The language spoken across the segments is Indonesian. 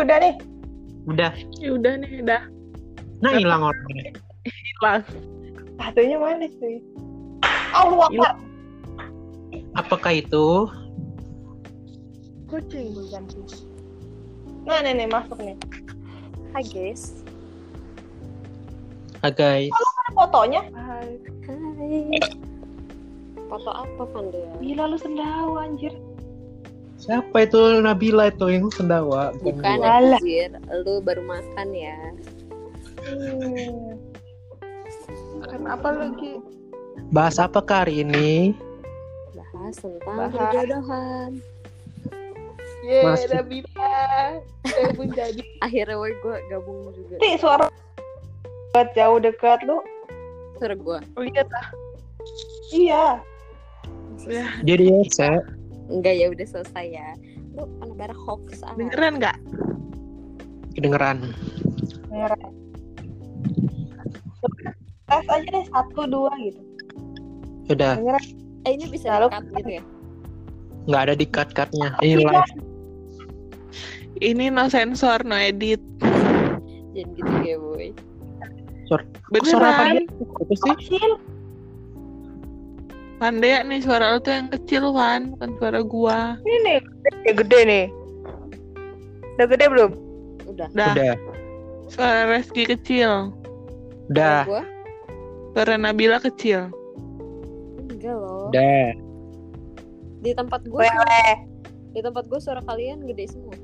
Udah nih. Udah. Ya udah nih, udah Nah hilang orangnya. hilang. Satunya mana sih? Allah Akbar. Apakah itu? Kucing. Bukan sih. Nah, nih, nih masuk nih. Hai guys. Ah guys. Ada fotonya. Hai. Hai. Foto apa Vanda? Gila lu sendawa anjir. Siapa itu Nabila itu yang sendawa? Bukan anjir, lu baru makan ya. Hmm. Makan apa lagi? Bahas apa hari ini? Bahas tentang Bahas. perjodohan. Yeay, Masuk. Nabila. Saya pun jadi. Akhirnya gue gabung juga. Nih suara dekat jauh dekat lu. Suara gue. Lihat ah. Iya. Ya, Jadi ya, saya Enggak ya udah selesai ya. Lu anak hoax ah. beneran nggak? kedengeran. Ngerti. Tes aja deh satu dua gitu. Udah, Ngerti. Eh ini bisa Lalu- di-cut gitu ya? nggak ada di cut-cutnya. Ini Iya. live. Ini no sensor, no edit. Jangan gitu ya boy. Apa Beneran. dia? Itu sih? Pandai nih suara lu tuh yang kecil, Wan. Bukan suara gua. Ini nih gede, gede nih. Udah gede belum? Udah. Dah, Udah, suara Reski kecil. udah? Suara Nabila kecil. Enggak loh. udah. Di tempat gue Wele. di tempat gue suara kalian gede semua.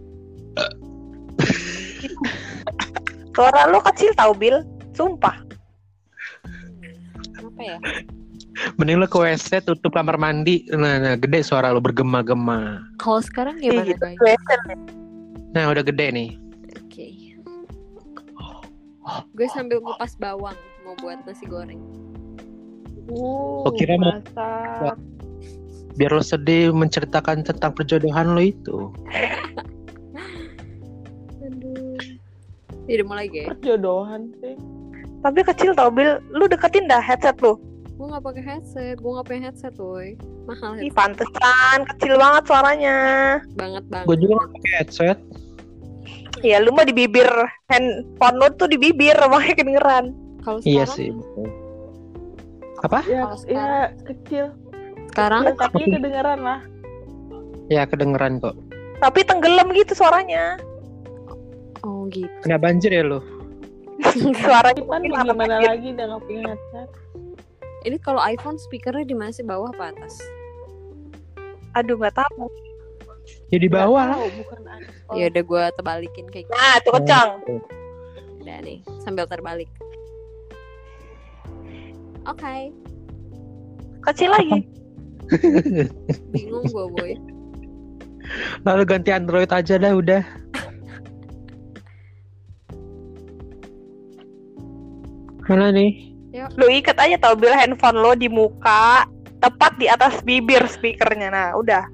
Suara lu kecil tau Bil. Sumpah. Apa ya? Mending lu ke WC tutup kamar mandi. Nah, nah gede suara lu bergema-gema. Kalau sekarang Ih, gimana gitu. guys? Kelihatan. Nah, udah gede nih. Oke. Gue sambil ngupas bawang mau buat nasi goreng. Oh, kira mau-. Biar lo sedih menceritakan tentang perjodohan lo itu. Aduh. Jadi mulai guys. Jodohan sih. Tapi kecil tau Bil. Lu deketin dah headset lu. Gue gak pakai headset, gue gak punya headset boy. Mahal Ih headset pantesan. Kecil banget suaranya. banget banget. Gue juga nggak pakai headset. Ya lu mah di bibir. Handphone lu tuh di bibir. Makanya kedengeran. Kalau Iya sekarang, sih. betul. Apa? Ya, ya sekarang- kecil. sekarang Ya, tapi kedengeran lah. Ya kedengeran kok. Tapi tenggelam gitu suaranya. oh gitu. Kena banjir ya lo? Suaranya Ipan mungkin mau apa gimana lagi udah gak punya headset. Ini kalau iPhone speakernya di mana sih bawah apa atas? Aduh gak tahu. Ya di bawah lah. Nggak. Ya udah gue terbalikin kayak gitu. Nah tuh kencang. Udah nih, sambil terbalik. Oke, Kecil lagi. bingung gue boy. Lalu ganti Android aja dah udah. Mana nih? Lu ikat aja tau Bil handphone lo di muka. Tepat di atas bibir speakernya. Nah udah.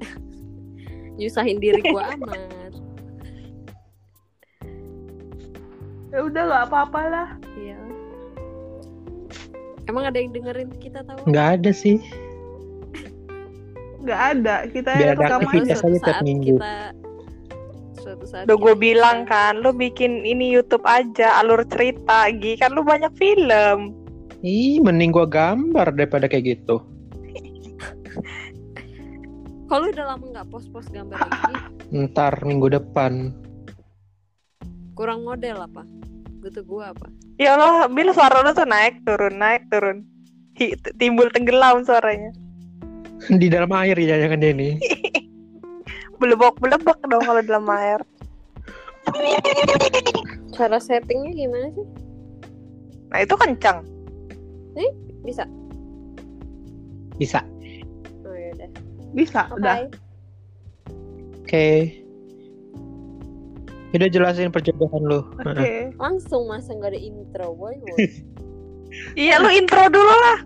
Nyusahin diri gue amat. Ya udah gak apa-apa lah. Iya. Emang ada yang dengerin kita tahu? Nggak ada sih. Gak ada. Kita Biar ada rekaman aktivitas suatu aja tiap saat minggu. kita suatu saat Udah gue bilang kan. Lu bikin ini Youtube aja. Alur cerita. Gi kan lu banyak film. Ih, mending gua gambar daripada kayak gitu. Kalau udah lama nggak post-post gambar lagi, Ntar minggu depan. kurang model apa? Butuh gue apa? Ya Allah, Bil suara lu tuh naik turun naik turun. Hi, timbul tenggelam suaranya. Di dalam air ya jangan dia nih. Belebok belebok dong kalau dalam air. Cara settingnya gimana sih? Nah itu kencang. Bisa? Bisa. Oh ya udah. Bisa, Oke. udah. Oke. Udah jelasin perjodohan lu. Oke. Langsung masa nggak ada intro, boy. boy. Iya lu intro dulu lah.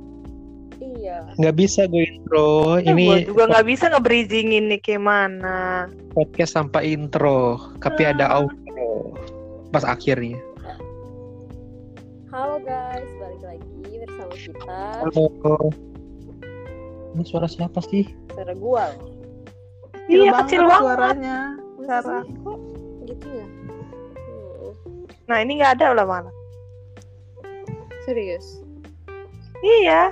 Iya. Nggak bisa gue intro. Gue Ini juga nggak bisa nge-bridgingin nih gimana. podcast tanpa intro, tapi ada outro pas akhirnya. Halo guys, balik lagi bersama kita. Halo. Ini suara siapa sih? Suara gua loh. Iya, banget kecil banget. suaranya. Sih? Kok gitu ya? Hmm, Nah ini nggak ada lah mana. serius. Iya.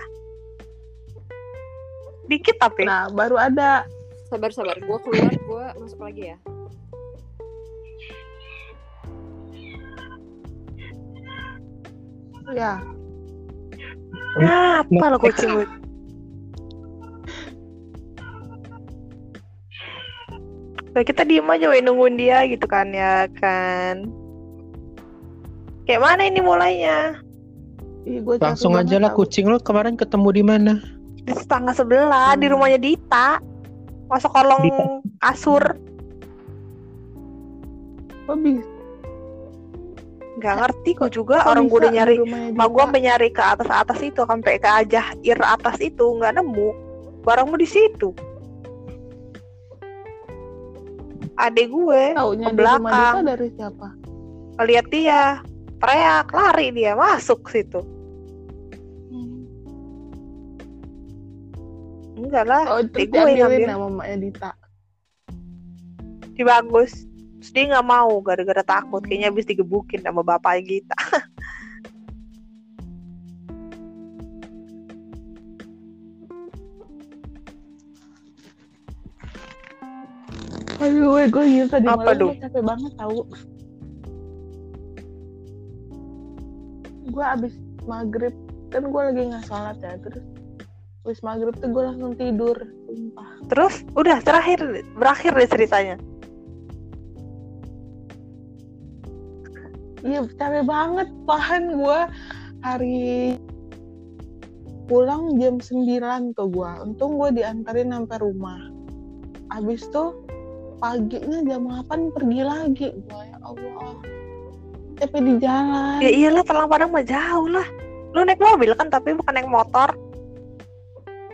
Dikit tapi. Nah, baru ada. Sabar sabar, gua keluar, gua masuk lagi ya. Ya, Nah, apa lo kucing lu? Nah, kita diem aja we nungguin dia gitu kan ya kan. Kayak mana ini mulainya? Ih, gua Langsung aja lah kucing lo kemarin ketemu di mana? Di tetangga sebelah, di rumahnya Dita. Masuk kolong Dita. kasur. Kok bisa? Nggak ngerti kok juga Kok orang gue udah nyari. Mak gue sampai nyari ke atas atas itu sampai ke ajah ir atas itu nggak nemu. Barangmu di situ. Adek gue Taunya ke belakang. Dari siapa? ngeliat dia teriak lari dia masuk situ enggak lah Oh, Adek terus gue ngambil. sama mamanya Dita. di bagus terus dia nggak mau gara-gara takut kayaknya habis digebukin sama bapak kita Aduh, gue gue gila tadi Apa, malam capek banget tahu. Gue abis maghrib kan gue lagi nggak sholat ya terus abis maghrib tuh gue langsung tidur sumpah. Terus udah terakhir berakhir deh ceritanya. Iya capek banget pahan gue hari pulang jam 9 tuh gue untung gue diantarin sampai rumah. Abis tuh paginya jam 8 pergi lagi. Gue ya Allah. Capek di jalan. Ya iyalah Talang Padang mah jauh lah. Lu naik mobil kan tapi bukan naik motor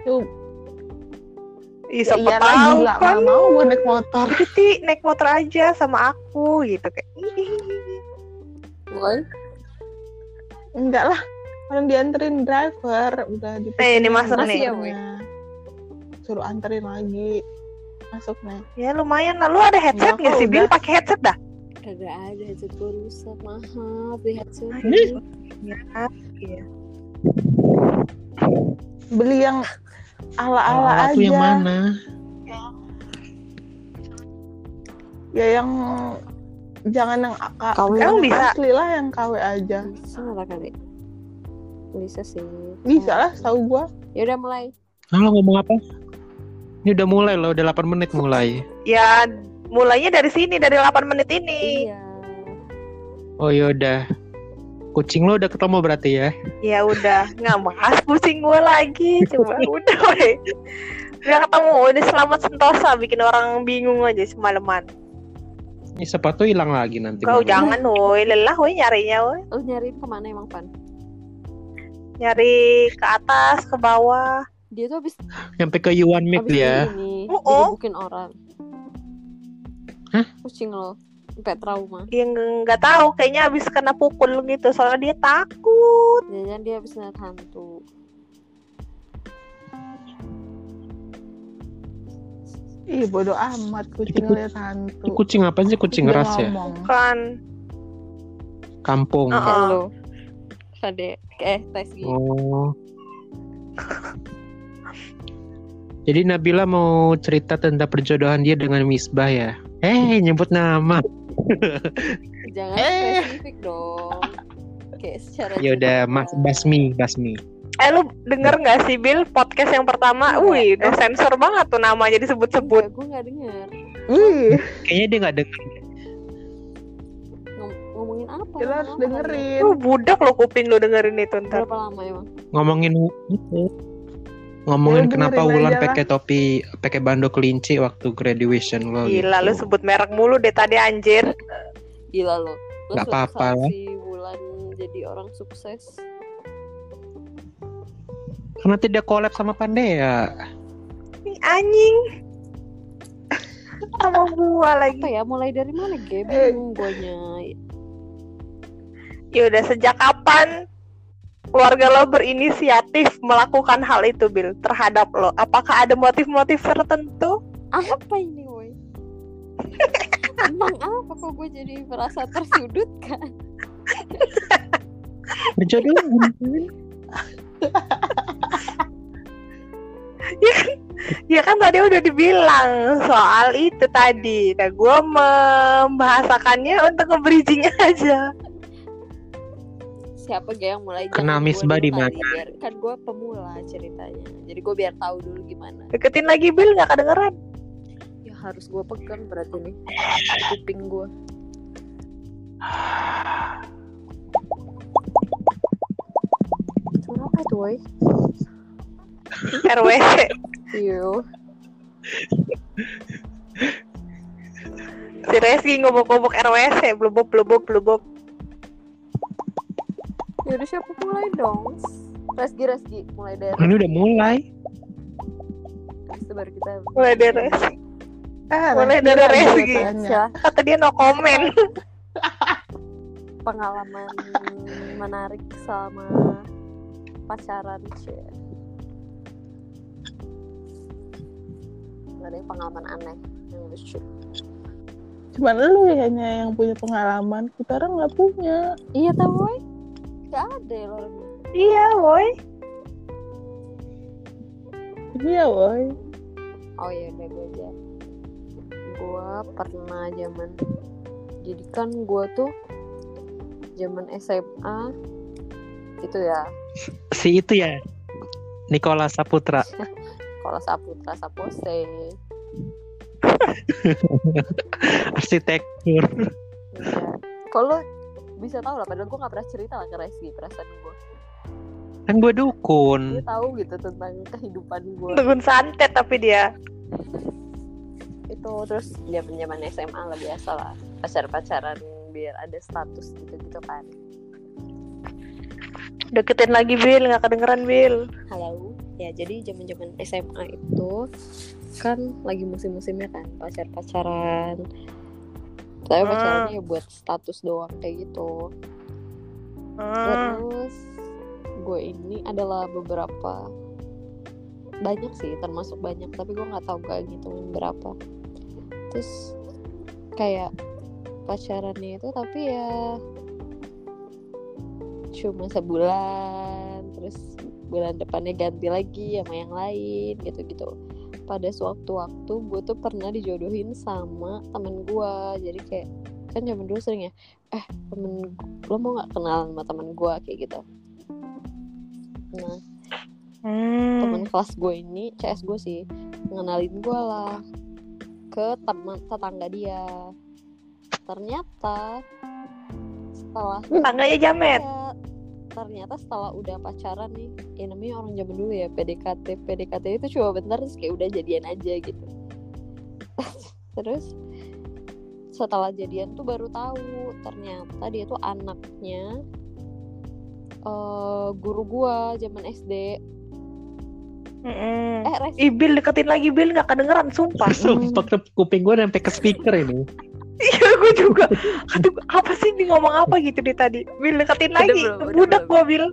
Yuk, Ih, ya siapa iyalah tahu gila kan. mau gue naik motor. Titi naik motor aja sama aku gitu kayak. Boy, enggak lah orang dianterin driver udah di Eh, ini masuk nih. suruh anterin lagi masuk nih ya lumayan lah. Lu ada headset Enggak nggak sih Bil? Pakai headset dah? Kagak ada headset gue rusak mahal beli headset. ya iya beli yang ala-ala Ala aja yang mana? ya yang jangan yang KW yang Emang bisa? asli lah yang KW aja Bisa lah kali. Bisa sih. bisa lah tahu gua Ya udah mulai. Ah, lo ngomong apa? Ini udah mulai loh, udah 8 menit mulai. ya mulainya dari sini dari 8 menit ini Iya. Oh yaudah. Kucing lo udah ketemu berarti ya? ya udah nggak bahas pusing gue lagi coba udah weh udah ketemu udah selamat sentosa bikin orang bingung aja semalaman Ini sepatu hilang lagi nanti. kau malam. jangan woi lelah woi nyarinya woi Lu nyariin ke mana emang Pan? nyari ke atas ke bawah Dia tuh abis, Sampai ke Yuan Mik dia. ini Oh, oh. orang. Hah? Kucing lo. Sampai trauma. yang nggak tahu kayaknya habis kena pukul gitu soalnya dia takut Jangan dia abis ngeliat hantu. ih bodo amat kucing lihat Itu hantu kucing apa sih? Kucing Dia ras ya? kan Kampung. Oh. Kayak lo. Kade. Eh, tes gigi. Oh. Jadi Nabila mau cerita tentang perjodohan dia dengan Misbah ya? Eh, nyebut nama. Jangan Eh. spesifik dong. Kayak secara Ya udah. Mas Basmi, Basmi. eh lu denger nggak sih Bill podcast yang pertama wih no sensor banget tuh namanya disebut-sebut gue gak denger. Ih, Kayaknya dia nggak denger. Ngom- ngomongin apa? kita Ngomong harus dengerin lu budak lo kuping lu dengerin itu ntar Berapa lama emang? Ngomongin itu. Ngomongin Ya, kenapa Wulan pakai topi, pakai bando kelinci waktu graduation lo. gila lu gitu. sebut merek mulu deh tadi anjir Gila lo. Nggak apa-apa lah. Si Wulan jadi orang sukses. Karena tidak collab sama Pandea. Ih, anjing sama gua lagi Apa ya? Mulai dari mana? Gue Eh. bingung guanya. ya udah sejak kapan keluarga lo berinisiatif melakukan hal itu Bill terhadap lo apakah ada motif-motif tertentu Apa ini Emang apa kok gue jadi merasa tersudut kan? Berjodohan. Ya kan tadi udah dibilang soal itu tadi. Nah, gue membahasakannya untuk nge-bridging aja. Siapa gak yang mulai Kena misbah di mana? biar- Kan gue pemula ceritanya. Jadi gue biar tahu dulu gimana. Deketin lagi Bill nggak kedengeran. Ya harus gue pegang berarti nih kuping gue. Suara apa tuh, woy? RWC. Iya. Si Reski ngobok-ngobok RWC. Blubub, blubub, blubub. Yaudah siapa mulai dong? Resgi, Resgi. Mulai dari Ini udah mulai. Baru kita Mulai dari Reski. Eh, Mulai Reski dari Reski. Silah, Kata dia no comment. pengalaman menarik selama pacaran cie. Gak ada yang pengalaman aneh yang lucu. Cuman lu ya yang punya pengalaman, kita orang nggak punya. Iya tau boy? Gak ada ya lo orangnya. iya, boy. Iya, boy. Oh iya udah gue aja. Gue pernah zaman jadi kan gue tuh zaman SMA itu ya Si itu ya. Nikola Saputra. kalau Saputra Sapose Arsitektur. Iya. Kalau bisa tahu lah, padahal gue gak pernah cerita lah ke Reski perasaan gue. Kan gue dukun. Gue tahu gitu tentang kehidupan gue. Dukun santet tapi dia. Itu terus zaman zaman SMA lah biasa lah pacar pacaran biar ada status gitu gitu kan. Deketin lagi Bill, nggak kedengeran Bill. Halo, ya jadi zaman zaman SMA itu kan lagi musim-musimnya kan pacar pacaran. Tapi Hmm. pacarannya buat status doang kayak gitu. Hmm. Terus gue ini adalah beberapa banyak sih termasuk banyak tapi gue nggak tahu gak ngitungin berapa. Terus kayak pacarannya itu tapi ya cuma sebulan terus bulan depannya ganti lagi sama yang lain gitu-gitu pada suatu waktu gue tuh pernah dijodohin sama temen gue jadi kayak kan zaman dulu sering ya eh temen lo mau nggak kenalan sama temen gue kayak gitu. Nah Hmm. temen kelas gue ini CS gue sih ngenalin gue lah ke teman tetangga dia. Ternyata setelah Tangganya jamet. Iya, ternyata setelah udah pacaran nih ya namanya orang zaman dulu ya PDKT PDKT itu cuma bentar terus kayak udah jadian aja gitu terus setelah jadian tuh baru tahu ternyata dia tuh anaknya eh guru gua zaman SD Mm-mm. eh res Bill deketin lagi Bill nggak kedengeran sumpah. Sumpah ke kuping gue sampai ke speaker ini. Iya gue juga. Aduh apa sih dia ngomong apa gitu di tadi? Bill deketin Udah lagi. belum, udah Budak gua Bill.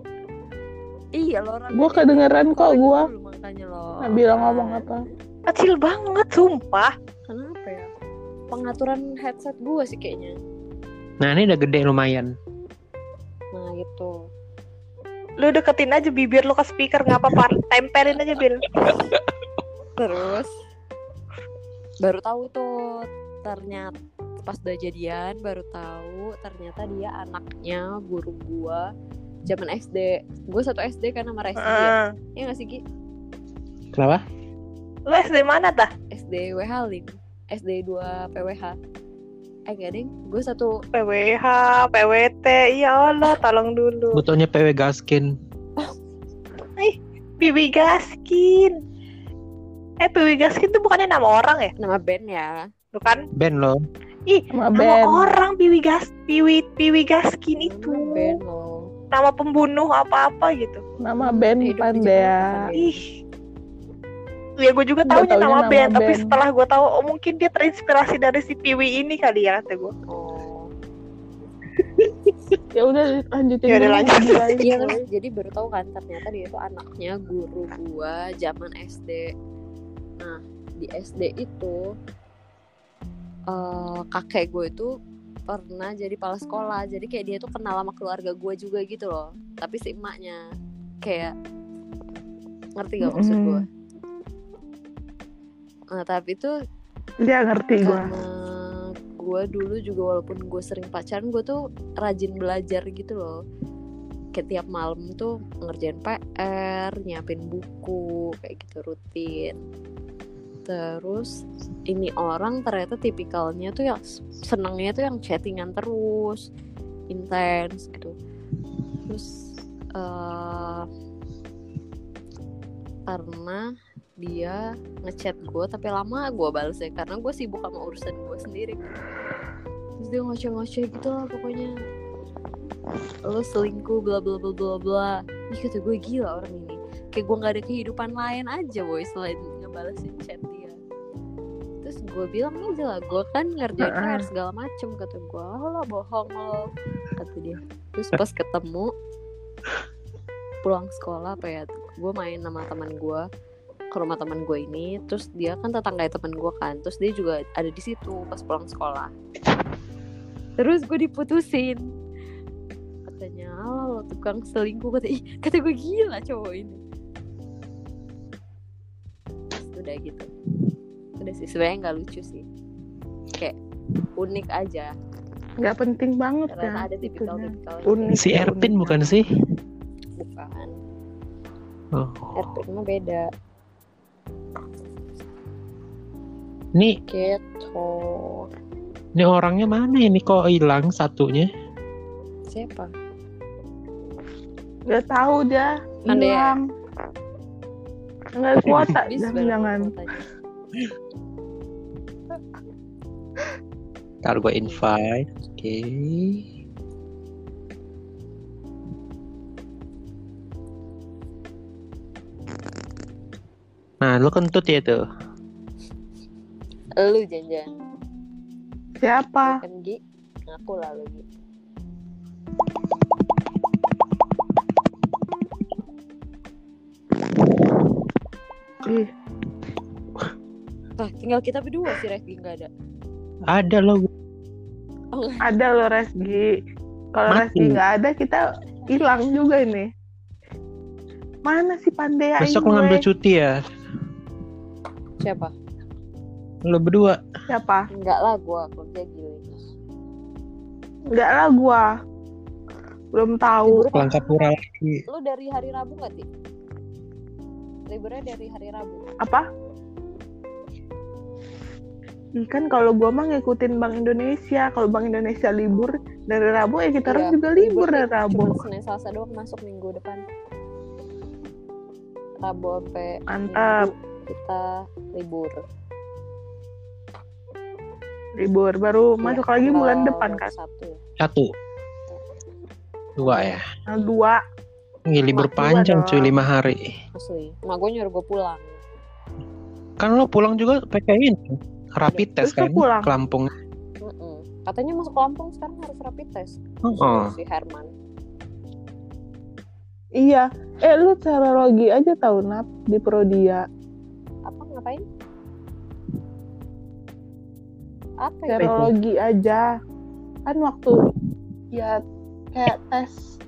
iya lo orang Gua kedengeran kok, makanya lo Nggak bilang ngomong apa. Kecil banget sumpah. kenapa ya pengaturan headset gua sih kayaknya Nah ini udah gede lumayan. nah gitu Lu deketin aja bibir lu ke speaker nggak apa-apa. Tempelin aja Bill. terus baru tahu tuh ternyata pas udah jadian baru tahu ternyata dia anaknya guru gua zaman SD gue satu SD kan sama Resti ya Heeh. ya nggak sih Gi? Kenapa? Lu SD mana dah? SD WH Lim SD 2 PWH eh enggak ding gue satu PWH, PWT. Ya Allah, tolong dulu. Butuhnya PW Gaskin. Piwi Gaskin. Eh, Piwi Gaskin tuh bukannya nama orang ya? nama band ya Bukan? Ben lo. Ih, Sama nama Ben. orang Piwi Gas, Piwi Piwi Gaskin itu. nama band loh Nama pembunuh apa-apa gitu. Nama Ben Hidup. Jakarta. Ih. Ya gue juga taunya nama, nama band, tapi band. setelah gue tahu oh mungkin dia terinspirasi dari si Piwi ini kali ya kata gue. oh Ya udah lanjutin. Ya udah lanjut. Iya jadi baru tahu kan ternyata dia itu anaknya guru gua zaman SD. Nah di SD itu eh, kakek gue itu pernah jadi kepala sekolah. Jadi kayak dia tuh kenal sama keluarga gue juga gitu loh. Tapi si emaknya kayak ngerti gak maksud gue? Nah, tapi tuh Dia ngerti gue. gue dulu juga walaupun gue sering pacaran gue tuh rajin belajar gitu loh. Kayak tiap malam tuh ngerjain PR nyiapin buku kayak gitu rutin terus ini orang ternyata tipikalnya tuh yang senengnya tuh yang chattingan terus intens gitu. Terus eh karena dia ngechat gue tapi lama gue balesnya karena gue sibuk sama urusan gue sendiri. Terus dia ngoceh-ngoceh gitu lah pokoknya. Lo selingkuh bla bla bla bla bla. Ih kata gue gila orang ini. Kayak gue nggak ada kehidupan lain aja boy selain ngebalesin chat dia. Terus gue bilang aja lah gue kan ngerjain. PR segala macem kata gue lo bohong lo kata dia. Terus pas ketemu pulang sekolah apa ya gue main sama teman gue ke rumah teman gue ini. Terus dia kan tetangga teman gue kan terus dia juga ada di situ pas pulang sekolah. Terus gue diputusin. Katanya "Alah, lo tukang selingkuh kata ih kata gue gila cowok ini udah gitu udah sih sebenarnya nggak lucu sih kayak unik aja Nggak penting banget karena ya. ada tipikal itunya. tipikal Unik. Si Erpin bukan sih? bukan Oh. Erpin mah beda Ini gitu ini orangnya mana ini kok hilang satunya? siapa Nggak tahu dia Kan dia- hilang. Nggak kuota baru jangan-jangan. kuotanya. Ntar gue invite. Oke. Nah, lu kentut ya tuh. lu janjian Siapa? kan Gi ngaku lah lu Ih, Wah, tinggal kita berdua sih Reski nggak ada Ada lo. oh ada loh Resgi. Kalau. Resgi nggak ada kita hilang juga ini. Mana si Pandea Besok lo ngambil cuti ya. siapa Lo berdua. Siapa? Enggak lah gua kerja gila Enggak lah gua. Belum tahu. Libur Pulang apa? Kapura lagi. lu dari hari Rabu nggak sih liburnya dari hari Rabu Apa? Kan kalau gua mah ngikutin Bank Indonesia. Kalau Bank Indonesia libur dari Rabu ya kita harus Iya, juga libur dari Cuma Rabu. Senin Selasa doang masuk minggu depan Rabu sampai Mantap. Minggu kita libur Libur baru Iya, masuk lagi bulan depan kan. satu ya Satu. Dua ya. Dua. Ini libur Mak, panjang cuy lima hari. asli mak gue nyuruh gue pulang Kan lo pulang juga pakai ini. Rapid test Terus lo kan pulang? ke Lampung. Mm-mm. katanya masuk Lampung sekarang harus rapid test Oh. Si Herman Iya. Eh lu serologi aja tahu nap di Prodia. apa ngapain apa ya Serologi aja. Kan waktu ya kayak tes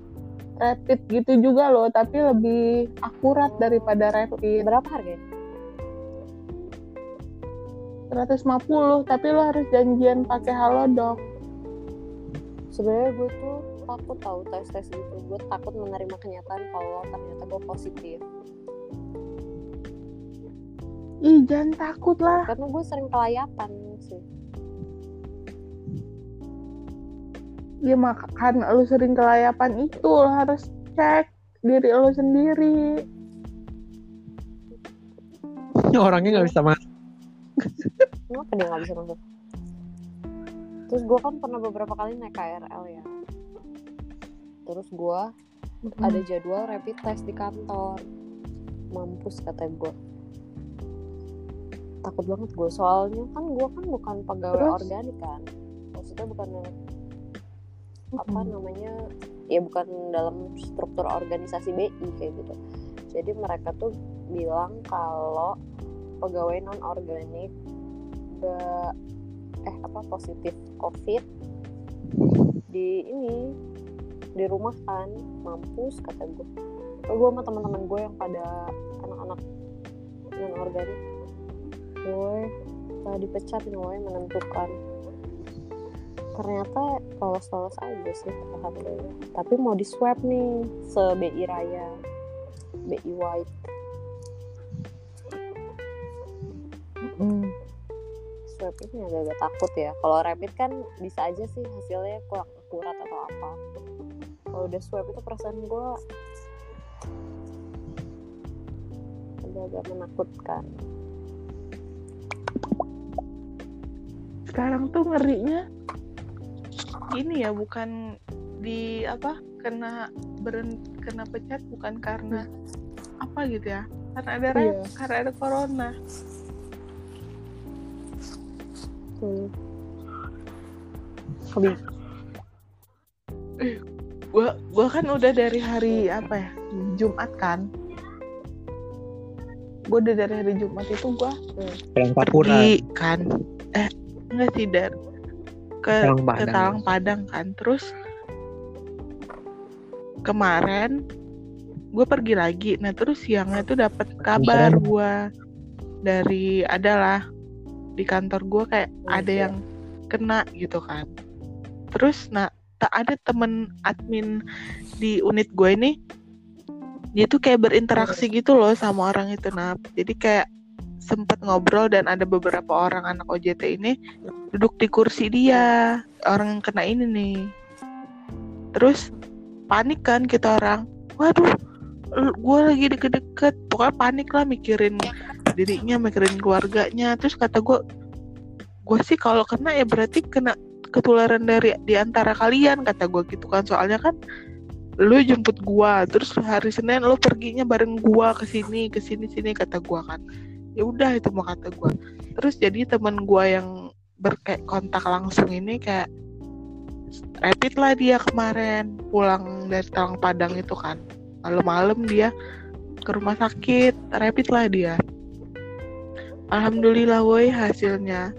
rapid gitu juga loh, tapi lebih akurat daripada rapid. berapa harganya 150, tapi lo harus janjian pakai halodoc. sebenarnya gue tuh takut tahu tes tes gitu gue takut menerima kenyataan kalau ternyata gue positif Ih, jangan takut lah. karena gue sering kelayapan sih Ya makan lu sering kelayapan itu lo harus cek diri lo sendiri. Orangnya nggak bisa masuk. kenapa dia nggak bisa masuk terus gue kan pernah beberapa kali naik KRL ya. Terus gue ada jadwal rapid test di kantor. Mampus kata gue takut banget gue soalnya kan gue kan bukan pegawai Terus? organik kan. Maksudnya bukan apa Mm-mm. namanya ya bukan dalam struktur organisasi BI kayak gitu. Jadi mereka tuh bilang kalau pegawai non organik eh apa positif covid di ini di rumah kan mampus kata gue gue sama teman-teman gue yang pada anak-anak non organik gue telah dipecat gue menentukan ternyata lolos-lolos aja sih alhamdulillah tapi mau di swab nih se BI Raya BI White. Mm. swab ini agak-agak takut ya. Kalau rapid kan bisa aja sih hasilnya kurang akurat atau apa. Kalau udah swab itu perasaan gue agak-agak menakutkan. Sekarang tuh ngerinya ini ya bukan di apa kena beren kena pecat bukan karena apa gitu ya. Karena ada Iya. karena ada corona. Hmm. Gua gua kan udah dari hari apa ya Jumat kan. Gua udah dari hari Jumat itu gua Pulang Papura. pergi kan. Eh enggak sih dar ke Talang ke Padang. Talang Padang kan. Terus kemarin gue pergi lagi. Nah terus siangnya tuh dapat kabar gue dari adalah di kantor gue kayak Oh, ada yang kena gitu kan. Terus nah tak ada temen admin di unit gue ini dia tuh kayak berinteraksi gitu loh sama orang itu nah jadi kayak sempet ngobrol dan ada beberapa orang anak OJT ini duduk di kursi dia. Orang yang kena ini nih. Terus panik kan kita orang. Waduh gue lagi deket-deket. Pokoknya panik lah mikirin dirinya mikirin keluarganya. Terus kata gue gue sih kalau kena ya berarti kena ketularan dari di antara kalian kata gue gitu kan. Soalnya kan lu jemput gua terus hari Senin lu perginya bareng gua ke sini ke sini sini kata gua kan ya udah itu mau kata gua. Terus jadi teman gua yang berkayak kontak langsung ini kayak rapid lah dia kemarin pulang dari Talang Padang itu kan. Malam-malam dia ke rumah sakit rapid lah dia. Alhamdulillah woi hasilnya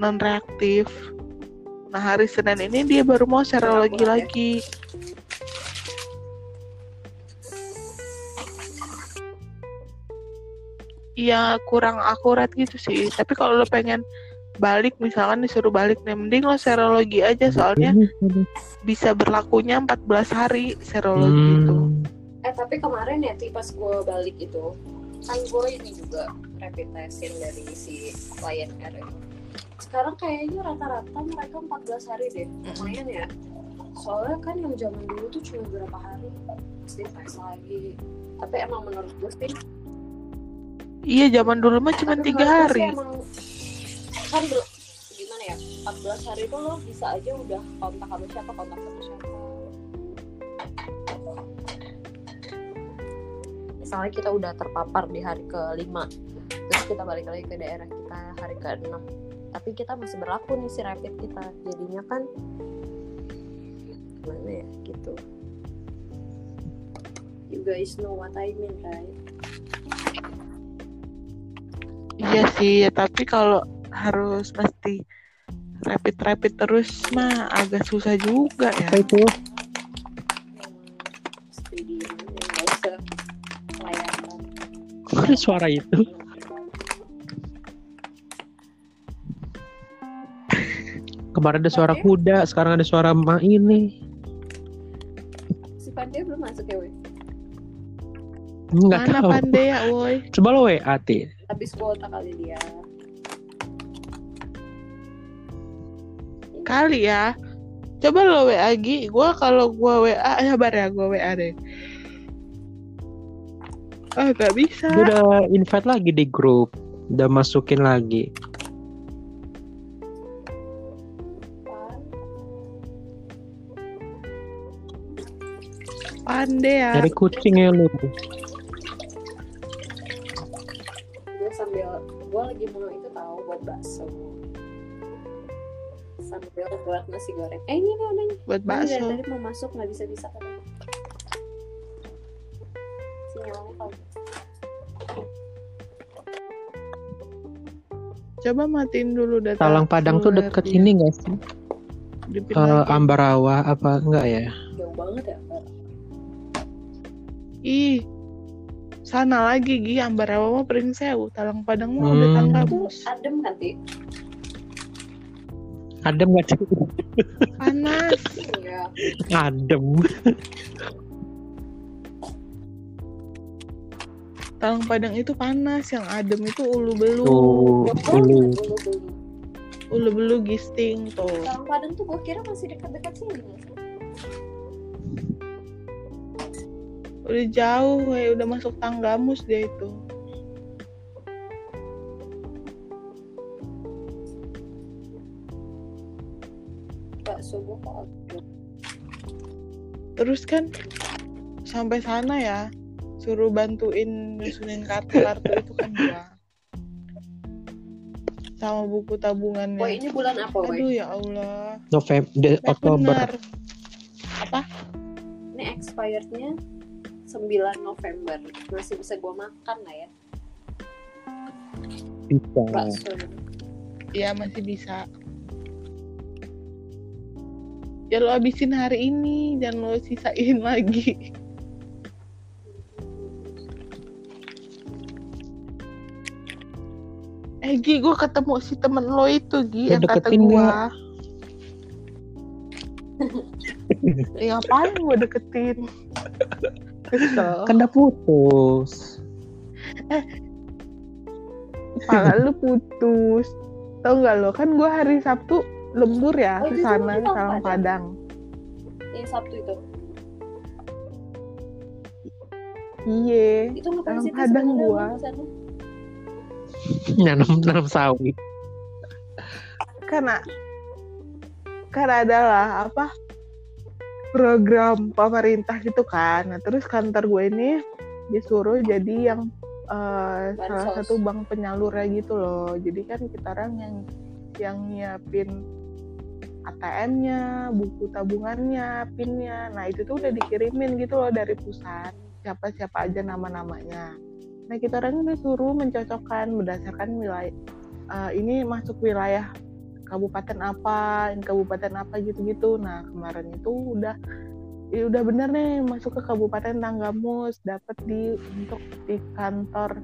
non reaktif nah hari Senin ini dia baru mau serologi lagi Iya kurang akurat gitu sih. Tapi kalau lo pengen balik misalkan disuruh balik nih mending lo serologi aja soalnya bisa berlakunya 14 hari serologi itu. Hmm. eh tapi kemarin ya pas gue balik itu kan gue ini juga rapid testin dari si Air itu. sekarang kayaknya rata-rata mereka 14 hari deh lumayan ya. Soalnya kan yang zaman dulu tuh cuma berapa hari pasti tes lagi. Tapi emang menurut gue sih Iya zaman dulu mah cuma tiga hari. emang kan belum gimana ya 14 hari itu lo bisa aja udah kontak sama siapa kontak sama siapa. Misalnya kita udah terpapar di hari kelima terus kita balik lagi ke daerah kita hari ke-6 tapi kita masih berlaku nih si rapid kita jadinya kan gimana ya gitu. You guys know what I mean right Iya sih ya tapi kalau harus pasti rapid rapid terus mah agak susah juga ya Apa itu? Kok ada suara itu? Kemarin ada suara kuda, sekarang ada suara ma ini. si Pandai belum masuk ya weh Enggak mana tahu. pandai ya woi Coba lo WA, Ti. Habis kuota kali dia. Kali ya. Coba lo WA Gi gue kalau gue WA sabar ya gue WA deh. Ah gak bisa. Dia udah invite lagi di grup. Udah masukin lagi. pandai ya. Dari kucing ya lu. Sambil gue lagi mau itu tahu buat bakso sambil buat nasi goreng eh ini nih nih buat bakso dari tadi mau masuk nggak bisa bisa sinyalnya kalau Coba matiin dulu data. Talang Padang tuh deket dia. ini gak sih? Dipin lagi. Ambarawa apa enggak ya? Jauh banget ya. Ih, sana lagi Gi, Ambarawa mah Pringsewu, Talang Padang mah udah Hmm. Tanggamus. Adem kan, Ti? Adem gak sih? Panas. Iya. Adem. Talang Padang itu panas, yang adem itu ulu belu. Tuh, ulu. Ulu belu gisting tuh. Talang Padang tuh gue kira masih dekat-dekat sini. Udah jauh, kayak udah masuk Tanggamus dia itu. Terus kan sampai sana ya, suruh bantuin nyusunin kartu-kartu itu kan gua. Sama buku Woi, tabungannya. ini bulan apa, Woi? Aduh ya Allah. November, Nah, Oktober. bener. Ini expirednya 9 November. Masih bisa gue makan lah ya. Bisa. Bakso. Iya masih bisa. Ya lo habisin hari ini, jangan lo sisain lagi. Eh Gi, gue ketemu si temen lo itu Gi, Lo yang kata deketin gue. ya ngapain gue deketin? Kesel. Kan udah putus. Kepala lu putus. Tau gak lo, kan gue hari Sabtu lembur ya Oh, sana di ke Talang Padang. Padang. Yang Sabtu itu. Iya. Itu ngapain Talang sih Padang gua. sana? Nanam nanam sawit. karena karena adalah apa program pemerintah gitu kan nah terus kantor gue ini disuruh jadi yang eh, salah satu bank penyalurnya gitu loh jadi kan kita orang yang yang nyiapin ATM-nya, buku tabungannya, PIN-nya. Nah, itu tuh udah dikirimin gitu loh dari pusat. Siapa-siapa aja nama-namanya. Nah, kita orang disuruh mencocokkan berdasarkan wilayah eh, ini masuk wilayah kabupaten apa, kabupaten apa gitu-gitu. Nah, kemarin itu udah ya udah bener nih masuk ke kabupaten Tanggamus, dapat di untuk di kantor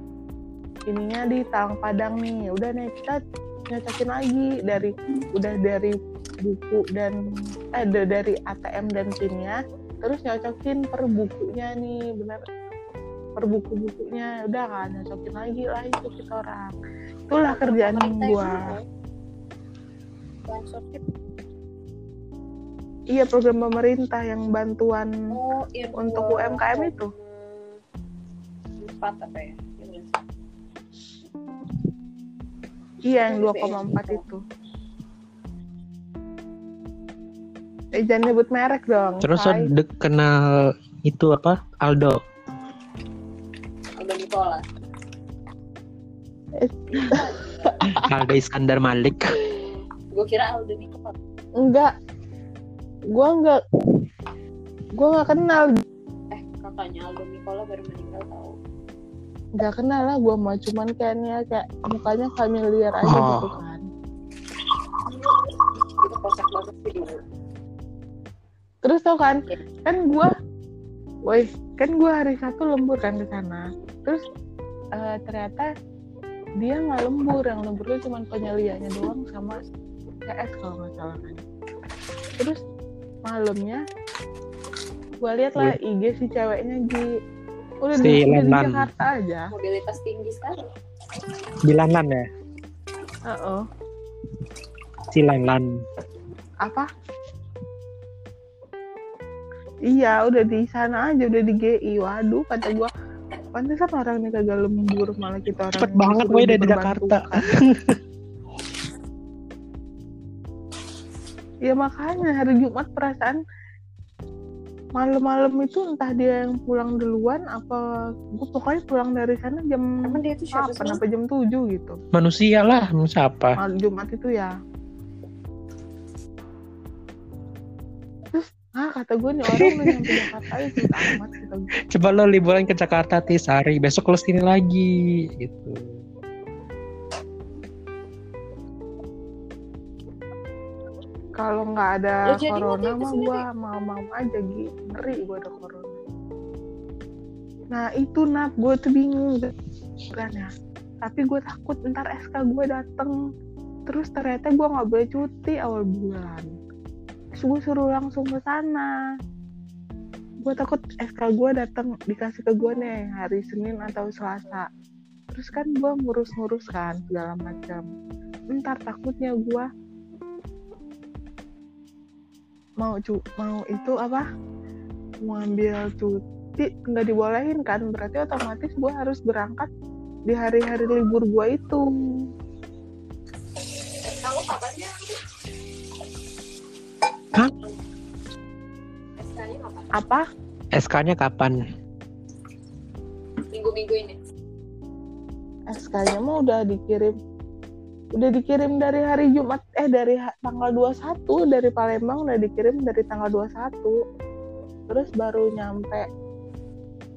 ininya di Talang Padang nih. Udah nih kita nyocokin lagi dari udah dari buku dan eh da- dari ATM dan PIN-nya terus nyocokin per bukunya nih bener per buku-bukunya udah kan nyocokin lagi lah itu kita orang itulah kerjaan gua itu. iya program pemerintah yang bantuan Oh, yang Untuk dua UMKM itu? Empat apa ya? Yang berapa? iya yang Dari 2,4 itu eh jangan nyebut merek dong Terus de- kenal itu apa? Aldo. Aldo Nicola. Aldo Iskandar Malik. Gue kira Aldo Nicola. enggak. Gua enggak. Gua nggak kenal. Eh, kakaknya Aldo Nicola baru meninggal tahu. nggak kenal lah gua mah cuman kayaknya kayak mukanya familiar aja Oh. gitu kan. Itu kocak banget sih terus tau kan kan gua woi kan gua hari Sabtu lembur kan di sana. Terus eh, ternyata dia nggak lembur yang lembur itu cuma penyelianya doang sama CS kalau nggak salah kan terus malamnya gua lihat lah IG si ceweknya udah Si di, udah di. Jakarta aja Mobilitas tinggi sekali. Bilanan ya? Heeh. Si Lenlan. apa iya udah di sana aja udah di GI waduh kata gua pantesan orang ini kagak lembur malah kita orang Cepet banget, Boy, dari diperbantukan. Jakarta. ya makanya hari Jumat perasaan malam-malam itu entah dia yang pulang duluan apa gue pokoknya pulang dari sana jam Emang dia itu siapa 8 sih? apa jam 7 gitu Manusia lah, manusia apa? malam Jumat itu ya terus ah kata gue nih orang udah nyampe Jakarta itu amat kata gue Coba lo liburan ke Jakarta Tisari, besok lo sini lagi gitu. Kalau nggak ada Lo jadi corona waktu itu mah gua mau-mau aja Gi. ngeri gua ada corona. Nah itu nap gue tuh bingung kan ya tapi gue takut ntar SK gue dateng. Terus ternyata gue nggak boleh cuti awal bulan. Terus gue suruh langsung ke sana. Gue takut SK gue datang dikasih ke gue nih hari Senin atau Selasa. Terus kan gue ngurus-ngurus kan segala macam. Ntar takutnya gue mau cu mau itu apa mau ambil cuti nggak dibolehin kan berarti otomatis gue harus berangkat di hari-hari libur gue itu Kamu kapan ya? Hah? SK-nya kapan? apa SK-nya kapan? Minggu-minggu ini. SK-nya mah udah dikirim udah dikirim dari hari Jumat eh dari ha- tanggal 21 dari Palembang udah dikirim dari tanggal 21 terus baru nyampe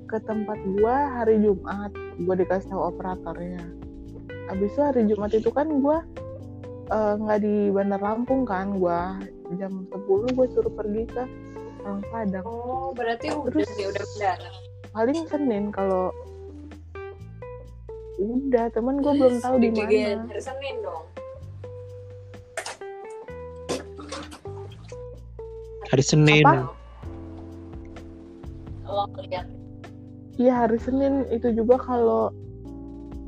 ke tempat gua hari Jumat gua dikasih tahu operatornya. Habis itu hari Jumat itu kan gua eh, nggak di Bandar Lampung kan gua jam 10 gue suruh pergi ke Orang Padang Oh, berarti udah Terus- sih udah mendarat. paling Senin kalau udah temen gue belum tahu di mana Hari Senin dong. Hari Senin. Apa? Oh, lihat. Iya hari Senin itu juga kalau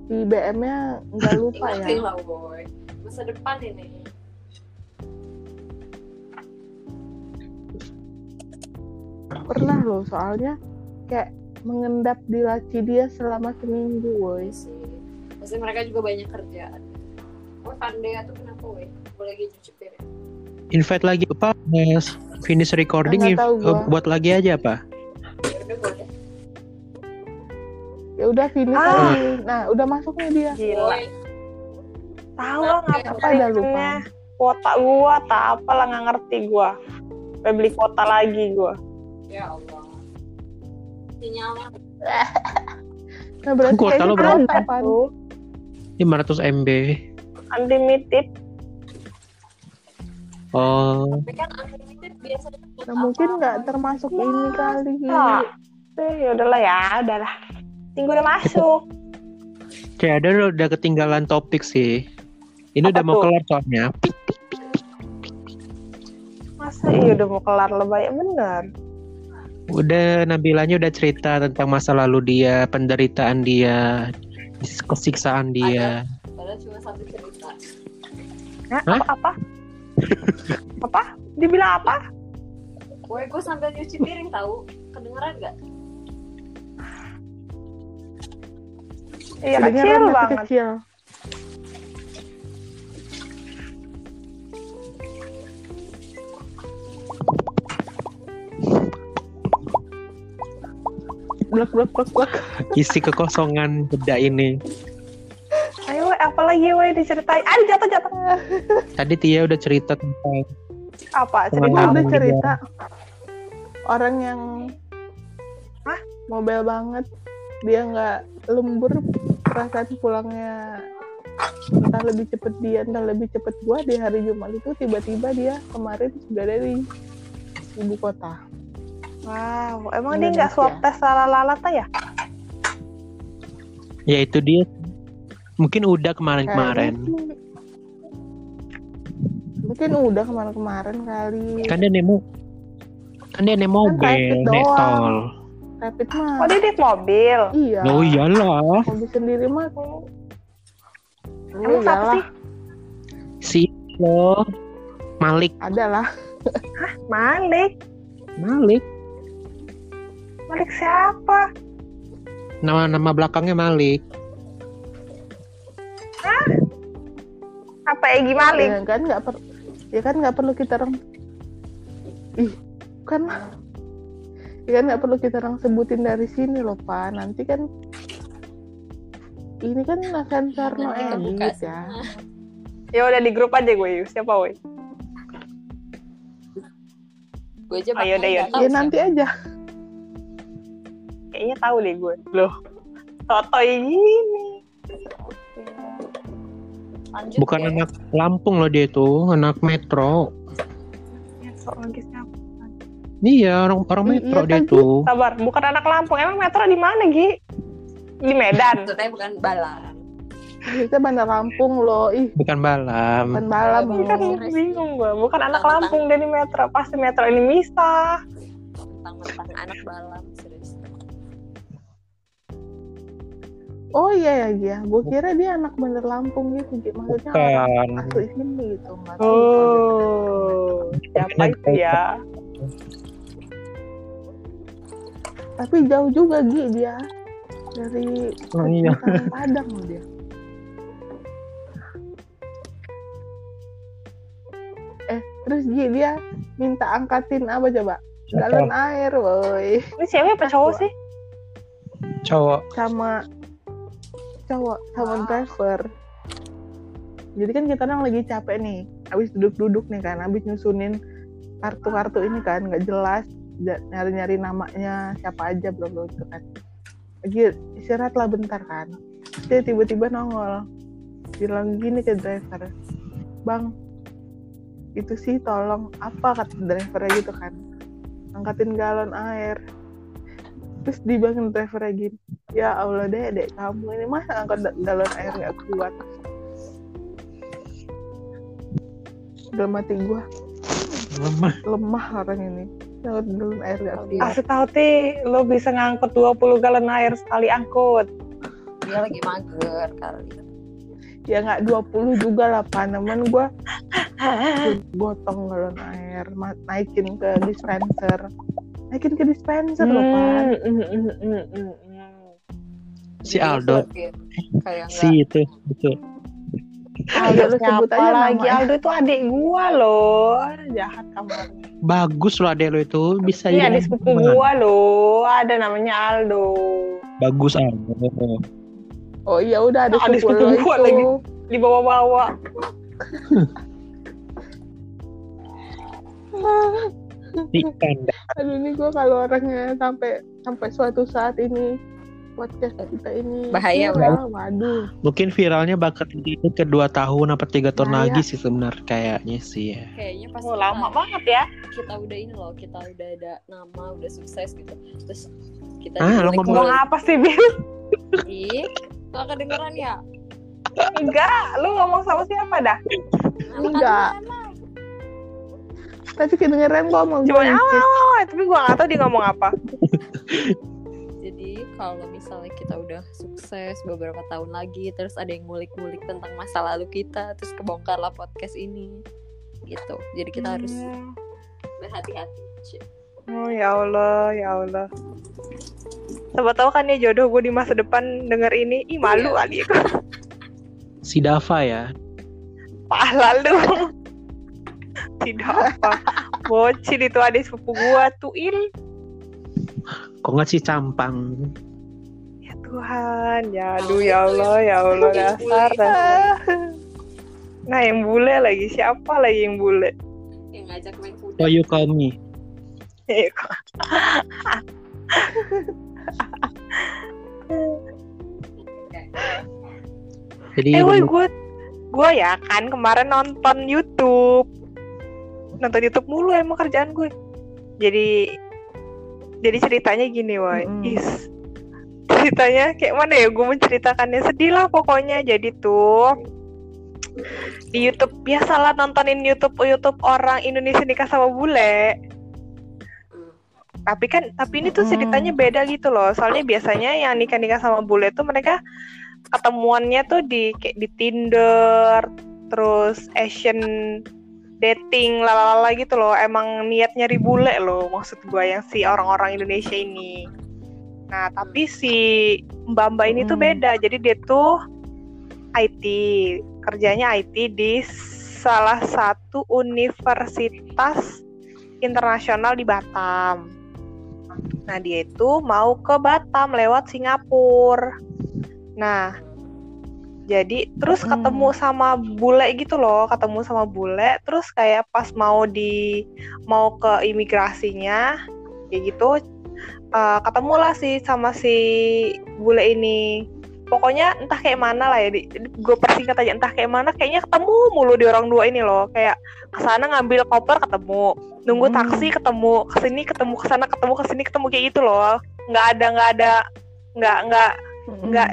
di BM-nya nggak lupa ya. lah, boy. Masa depan ini. Pernah loh soalnya kayak mengendap di laci dia selama seminggu, Iya woi. sih. Pasti mereka juga banyak kerjaan. Oh, Pandea tuh kenapa, woi? Gue lagi cuci piring. Invite lagi apa? Finish recording Nggak inv- tahu gua. eh, buat lagi aja apa? Ya udah udah finish Ah. lagi. Nah udah masuk nih dia. Gila. Tahu lah Apa ngapain dah lupa? Kuota gua tak apalah nggak ngerti gua. Sampai beli kuota lagi gua. ya Allah. Sinyalnya Nah berarti Kuota lo berapa? Tuh, 500 MB. unlimited. Oh, tapi kan unlimited biasanya buat Nah, mungkin nggak termasuk ini kali. Ah. Eh, ya udahlah ya, udahlah. Tinggu udah masuk. kayak ada udah ketinggalan topik sih. Ini Apa udah mau tuh? kelar soalnya. Masa iya udah mau kelar lebay bener. Udah Nabilanya udah cerita tentang masa lalu dia, penderitaan dia, kesiksaan dia. Padahal cuma satu cerita. Hah? Hah? Apa? Apa? apa? Dibilang apa? Boy, gue sambil nyuci piring tahu. Kedengeran nggak? Iya Kedengeran kecil banget. Kecil. Blek blek blek blek. Isi kekosongan beda ini. Ayo, we, apa lagi woi diceritain? Ah, jatuh jatuh. Tadi Tia udah cerita tentang Apa? Cerita udah cerita orang yang Hah? mobile banget dia nggak lembur perasaan pulangnya entah lebih cepet dia entah lebih cepet gua di hari Jumat itu tiba-tiba dia kemarin sudah ada di ibu kota Wow, emang dia nggak swab tes lala-lalata ya? ya itu dia. Mungkin udah kemarin-kemarin. Mungkin udah kemarin-kemarin kali Kan dia nemo kan dia nemo Kan rapid mobil, naik tol. rapid mah Oh, dia naik mobil. iya Oh iyalah, mobil sendiri mah oh, Emang siapa sih? si lo Malik, ada lah Malik. Malik. Malik siapa? Nama-nama belakangnya Malik. Apa Egi Malik? ya kan nggak per ya kan nggak perlu kita orang ih kan ya kan nggak perlu kita orang sebutin dari sini loh pak nanti kan ini kan sensor no Nanti kebuka edit ya. Ya udah di grup aja gue. Siapa woi? Gue aja Ayo deh, ya siapa. nanti aja Kayaknya tahu deh gue. Loh. Sotoy gini. Lanjut Bukan ya. anak Lampung loh dia tuh, anak metro. lagi siapa? Iya, orang orang metro dia tuh. Sabar, bukan anak Lampung. Emang metro di mana, Gi? Di Medan. Maksudnya bukan balang. Kita Bandar Lampung loh. Ih, Bukan balam. bukan balam Iya, kan Serius. bingung gua. Bukan anak Lampung dari metro. Pasti metro ini misah. Mentang-mentang anak balang Oh iya ya, ya. Gue kira dia anak Bandar Lampung gitu. Gi. Maksudnya orang Bukan. asli sini gitu. Nggak tahu. Oh, siapa itu ya? Tapi jauh juga Gi dia. Dari Oh, iya. Padang loh dia. Eh, terus Gi dia minta angkatin apa coba? Galon air, woi. Ini cewek apa cowok sih? Cowok. Sama cowok, sama driver. Jadi kan kita orang lagi capek nih. Habis duduk-duduk nih kan, habis nyusunin kartu-kartu ini kan nggak jelas nyari-nyari namanya siapa aja belum belum itu kan. Lagi istirahat lah bentar kan. Dia tiba-tiba nongol bilang gini ke driver bang itu sih tolong apa? kata drivernya gitu kan. Angkatin galon air terus dibangun drivernya gini ya Allah deh dek kamu ini masa angkat da- galon air nggak kuat udah mati gua Lemah. lemah orang ini angkat galon air nggak kuat Asli tahu ti, lo bisa ngangkut 20 galon air sekali angkut. Dia lagi mager kali. ya nggak 20 juga lah paneman gua gotong galon air naikin ke dispenser naikin ke dispenser loh pan Hmm, hmm, hmm, hmm, hmm. Si Aldo. Kayak Si itu. Itu. Aldo lu sebut aja lagi? Aldo itu adik gua loh. Jahat kamu. Bagus loh adek lo itu. Bisa Iya, jadi adik sepupu gua loh. Ada namanya Aldo. Bagus Aldo. oh iya udah ada Ada sepupu gua itu lagi. Dibawa-bawa. Ikan. aduh ini gua kalau orangnya sampai sampai suatu saat ini podcast kita ini Bahaya, viral, waduh Mungkin viralnya bakal itu ke dua tahun apa tiga tahun Nah, lagi sih sebenarnya kayaknya sih ya. kayaknya pas Oh, kita, lama banget ya. kita udah ini loh, kita udah ada nama, udah sukses gitu. Terus kita Ah, lo Ngomong apa sih, Bil? Ih, gak kedengeran ya? Enggak, lu ngomong sama siapa dah? Enggak. Tapi kedengeran mau Cuma awal-awal, tapi gua nggak tahu dia ngomong apa. Jadi kalau misalnya kita udah sukses beberapa tahun lagi, terus ada yang ngulik-ngulik tentang masa lalu kita, terus kebongkarlah podcast ini, gitu. Jadi kita harus Hmm. berhati-hati. Cik. Oh ya Allah, ya Allah. Siapa tahu kan ya jodoh gue di masa depan denger ini, ih malu kali aku. Si Dava ya. Pahla lu. Tidak apa. Bocil itu adik sepupu gua tuh il. Kok nggak si Campang? Ya Tuhan, ya aduh ya Allah, ya Allah dasar dasar. Nah yang bule lagi siapa lagi yang bule? Yang ngajak main kuda. Oh you call me. Eh, Jadi Eh gue gue ya kan kemarin nonton YouTube nonton YouTube mulu emang kerjaan gue. Jadi jadi ceritanya gini woi Mm-mm. is ceritanya kayak mana ya? Gue menceritakannya sedih lah pokoknya. Jadi tuh di YouTube biasalah nontonin YouTube YouTube orang Indonesia nikah sama bule. Hmm. tapi kan tapi ini tuh ceritanya beda gitu loh. Soalnya biasanya yang nikah nikah sama bule tuh mereka ketemuannya tuh di kayak di Tinder terus Asian dating lalala gitu loh. Emang niat nyari bule loh maksud gue yang si orang-orang Indonesia ini. Nah tapi si mbak mbak ini tuh Mm. beda. Jadi dia tuh IT kerjanya IT di salah satu universitas internasional di Batam. Nah dia itu mau ke Batam lewat Singapura. Nah jadi terus ketemu sama bule gitu loh ketemu sama bule terus kayak pas mau di mau ke imigrasinya kayak gitu eh, ketemu lah sih sama si bule ini. Pokoknya entah kayak mana lah ya gue persingkat aja entah kayak mana kayaknya ketemu mulu di orang dua ini loh. Kayak ke sana ngambil koper ketemu. Nunggu Hmm. taksi ketemu. Ke sini ketemu. Ke sana ketemu. Ke sini ketemu. Kayak gitu loh. Nggak ada nggak ada nggak nggak nggak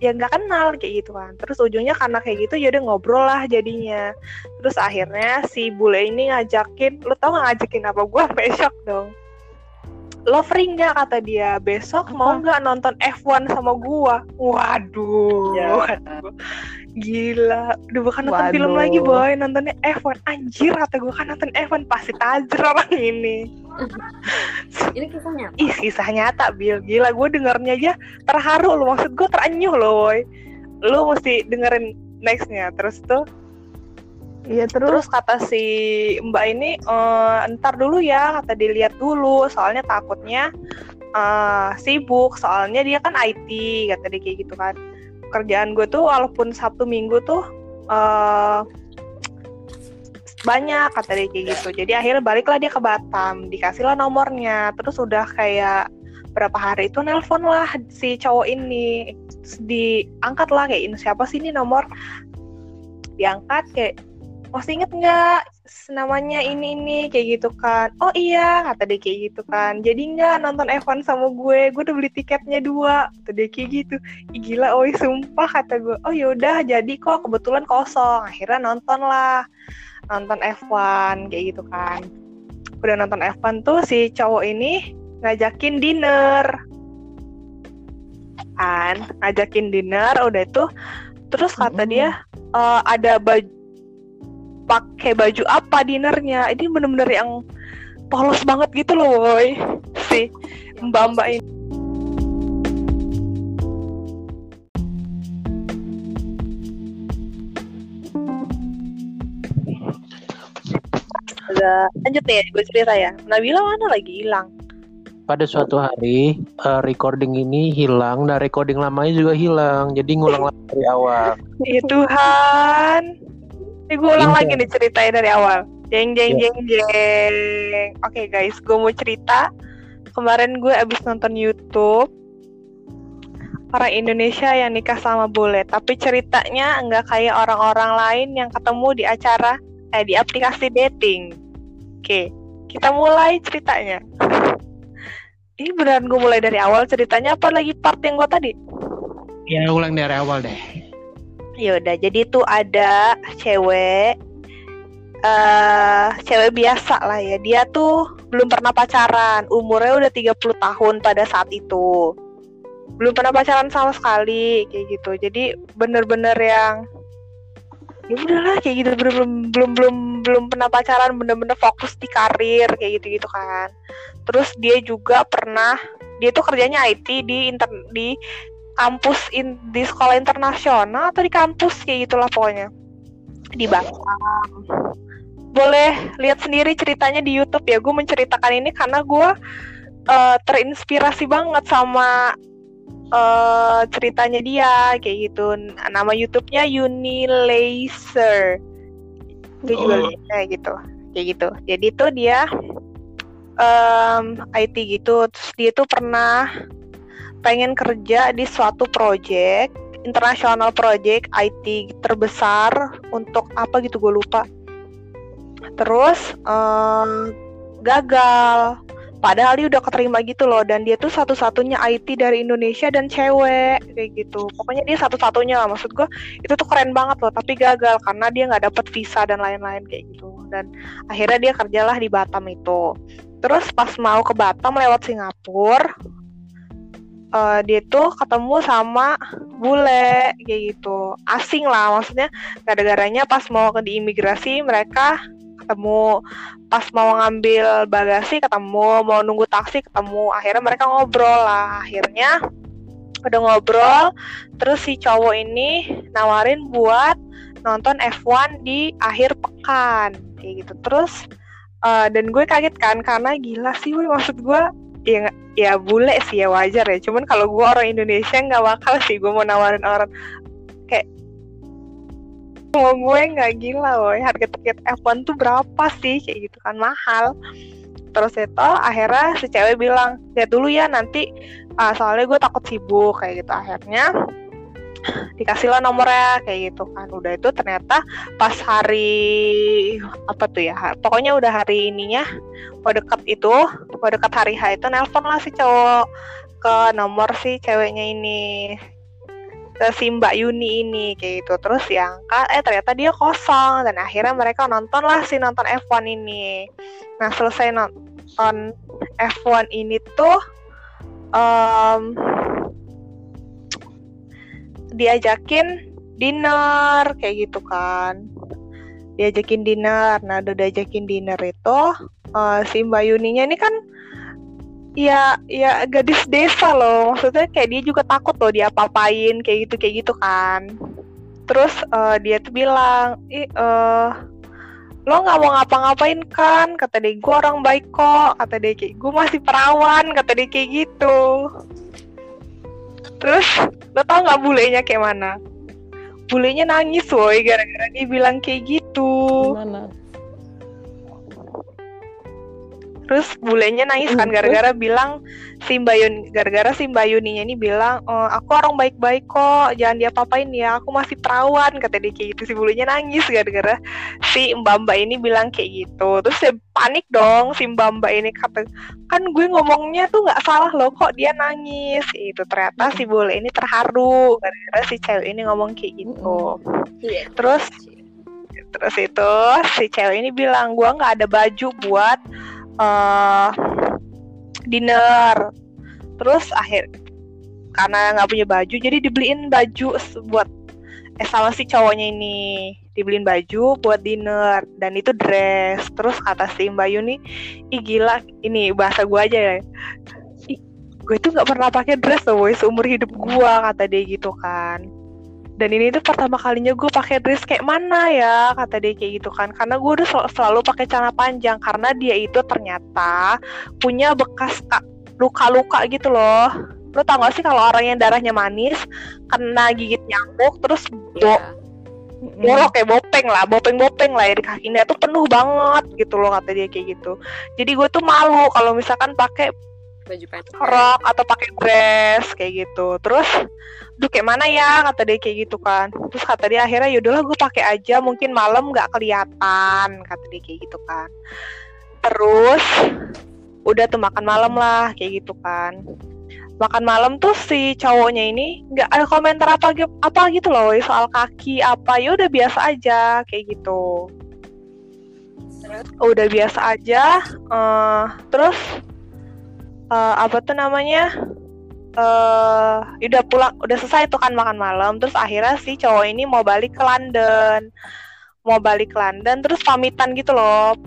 ya nggak kenal kayak gitu kan. Terus ujungnya karena kayak gitu ya udah ngobrol lah jadinya. Terus akhirnya si bule ini ngajakin lu tau nggak ngajakin apa? Gue shock dong. Lo free nggak kata dia. Besok mau nggak nonton F1 sama gua? Waduh. Ya. Gila. Udah bukan nonton film Waduh. lagi boy. Nontonnya F1 anjir kata gua kan nonton F1 pasti tajir orang ini. Ini kisah nyata. ih kisah nyata Bill gila gue dengernya aja terharu lo maksud gue terenyuh loh boy. Lu mesti dengerin nextnya. Terus tuh? Iya terus? Terus. kata si mbak ini "Eh, ntar dulu ya kata dilihat dulu. Soalnya takutnya eh, sibuk. Soalnya dia kan IT kata dia kayak gitu kan kerjaan gue tuh walaupun sabtu minggu tuh eh banyak kata dia kayak gitu. Jadi akhirnya baliklah dia ke Batam dikasihlah nomornya. Terus udah kayak berapa hari itu nelpon lah si cowok ini. Terus diangkat lah kayak ini siapa sih ini nomor? Diangkat kayak masih inget nggak namanya ini ini kayak gitu kan. Oh iya kata dia kayak gitu kan. Jadi nggak nonton Evan sama gue. Gue udah beli tiketnya dua. Kata dia kayak gitu. Ih, gila oi sumpah kata gue. Oh yaudah jadi kok kebetulan kosong. Akhirnya nonton lah. Nonton F1 kayak gitu kan. Udah nonton F1 tuh si cowok ini ngajakin dinner. Kan ngajakin dinner udah itu. Terus kata dia "Eh, ada baju pakai baju apa dinernya ini bener-bener yang polos banget gitu loh boy si mbak-mbak ini lanjut nih gue cerita ya Nabila mana lagi hilang Pada suatu hari eh, recording ini hilang dan recording lamanya juga hilang. Jadi ngulang lagi dari awal. Ya Tuhan. Ini gue ulang Iya. lagi nih ceritanya dari awal. Jeng jeng Iya. jeng jeng. Oke guys, gue mau cerita. Kemarin gue abis nonton YouTube orang Indonesia yang nikah sama bule, tapi ceritanya nggak kayak orang-orang lain yang ketemu di acara eh di aplikasi dating. Oke, kita mulai ceritanya. Ini beneran gue mulai dari awal ceritanya apa lagi part yang gue tadi? Ya ulang dari awal deh. Ya udah, jadi tuh ada cewek eh cewek biasa lah ya. Dia tuh belum pernah pacaran, umurnya udah 30 tahun pada saat itu. Belum pernah pacaran sama sekali kayak gitu. Jadi bener-bener yang ya udahlah kayak gitu belum belum belum belum pernah pacaran bener-bener fokus di karir kayak gitu gitu kan terus dia juga pernah dia tuh kerjanya IT di inter di kampus in, di sekolah internasional atau di kampus kayak gitulah pokoknya. Di Batam boleh lihat sendiri ceritanya di YouTube ya. Gue menceritakan ini karena gue eh, terinspirasi banget sama eh, ceritanya dia kayak gitu. Nama YouTube-nya Uni Laser gue juga Oh. kayak gitu. Kayak gitu. Jadi tuh dia em, IT gitu. Terus dia tuh pernah pengen kerja di suatu project internasional project IT terbesar untuk apa gitu gue lupa. Terus em, gagal. Padahal dia udah keterima gitu loh dan dia tuh satu-satunya IT dari Indonesia dan cewek kayak gitu. Pokoknya dia satu-satunya lah maksud gue itu tuh keren banget loh tapi gagal karena dia nggak dapet visa dan lain-lain kayak gitu. Dan akhirnya dia kerjalah di Batam itu. Terus pas mau ke Batam lewat Singapura eh, dia tuh ketemu sama bule kayak gitu. Asing lah maksudnya gara-garanya pas mau ke di imigrasi mereka ketemu. Pas mau ngambil bagasi ketemu. Mau nunggu taksi ketemu. Akhirnya mereka ngobrol lah. Akhirnya udah ngobrol terus si cowok ini nawarin buat nonton F1 di akhir pekan kayak gitu. Terus eh, dan gue kaget kan karena gila sih gue maksud gue ya ya bule sih ya wajar ya. Cuman kalau gue orang Indonesia nggak bakal sih gue mau nawarin orang kayak mau gue nggak gila woy. Harga tiket F1 tuh berapa sih? Kayak gitu kan mahal. Terus itu akhirnya si cewek bilang lihat dulu ya nanti ah, soalnya gue takut sibuk kayak gitu. Akhirnya dikasih lah nomornya kayak gitu kan. Udah itu ternyata pas hari apa tuh ya pokoknya udah hari ininya mau deket itu mau deket hari H itu nelpon lah si cowok ke nomor si ceweknya ini ke si Mbak Yuni ini kayak gitu. Terus diangkat eh ternyata dia kosong dan akhirnya mereka nonton lah si nonton F1 ini. Nah selesai nonton F1 ini tuh em, diajakin dinner kayak gitu kan. Diajakin dinner. Nah udah diajakin dinner itu eh, si Mbak Yuninya ini kan ya ya gadis desa loh. Maksudnya kayak dia juga takut loh dia papain kayak gitu kayak gitu kan. Terus eh, dia tuh bilang ih eh, lo nggak mau ngapa-ngapain kan? Kata dia gue orang baik kok. Kata dia kayak gue masih perawan. Kata dia kayak gitu terus lo tau nggak bulenya kayak mana bulenya nangis woi gara-gara dia bilang kayak gitu Gimana? Terus bulenya nangis kan gara-gara bilang si Mbak Yun gara-gara si Mbak Yuninya ini bilang "Eh, aku orang baik-baik kok jangan dia papain ya aku masih perawan kata dia kayak gitu. Si bulenya nangis gara-gara si Mbak Mbak ini bilang kayak gitu. Terus dia panik dong si Mbak Mbak ini kata kan gue ngomongnya tuh nggak salah loh kok dia nangis. Itu ternyata si bule ini terharu gara-gara si cewek ini ngomong kayak gitu. Iya. terus terus itu si cewek ini bilang gua nggak ada baju buat eh dinner. Terus akhir karena nggak punya baju jadi dibeliin baju buat eh sama si cowoknya ini. Dibeliin baju buat dinner dan itu dress. Terus kata si Mbak Yuni ih gila ini bahasa gua aja ya. Gue tuh nggak pernah pakai dress loh woy, seumur hidup gua kata dia gitu kan dan ini tuh pertama kalinya gue pakai dress kayak mana ya kata dia kayak gitu kan. Karena gue udah sel- selalu pakai celana panjang karena dia itu ternyata punya bekas ka- luka-luka gitu loh. Lo tau gak sih kalau orang yang darahnya manis kena gigit nyamuk terus bo Iya. bolok kayak bopeng lah bopeng-bopeng lah ya di kakinya tuh penuh banget gitu loh kata dia kayak gitu. Jadi gue tuh malu kalau misalkan pakai baju pendek. rok atau pakai dress kayak gitu. Terus duh kayak mana ya? kata dia kayak gitu kan. Terus kata dia akhirnya yaudahlah gue pakai aja mungkin malam nggak kelihatan kata dia kayak gitu kan. Terus udah tuh makan malam lah kayak gitu kan. Makan malam tuh si cowoknya ini nggak ada komentar apa apa gitu loh soal kaki apa ya udah biasa aja kayak gitu. Udah biasa aja eh, terus eh, apa tuh namanya eh udah pulang udah selesai tuh kan makan malam. Terus akhirnya si cowok ini mau balik ke London. Mau balik ke London terus pamitan gitu loh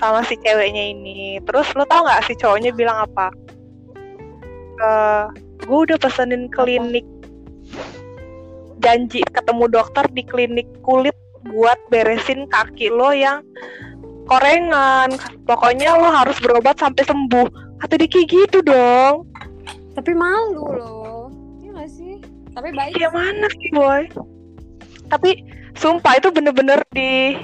sama si ceweknya ini. Terus lo tau nggak si cowoknya bilang apa? Eh gue udah pesenin klinik janji ketemu dokter di klinik kulit buat beresin kaki lo yang korengan. Pokoknya lo harus berobat sampai sembuh. Kata kayak gitu dong tapi malu loh. Iya gak sih? Tapi baik. Ya mana sih boy? Tapi sumpah itu bener-bener di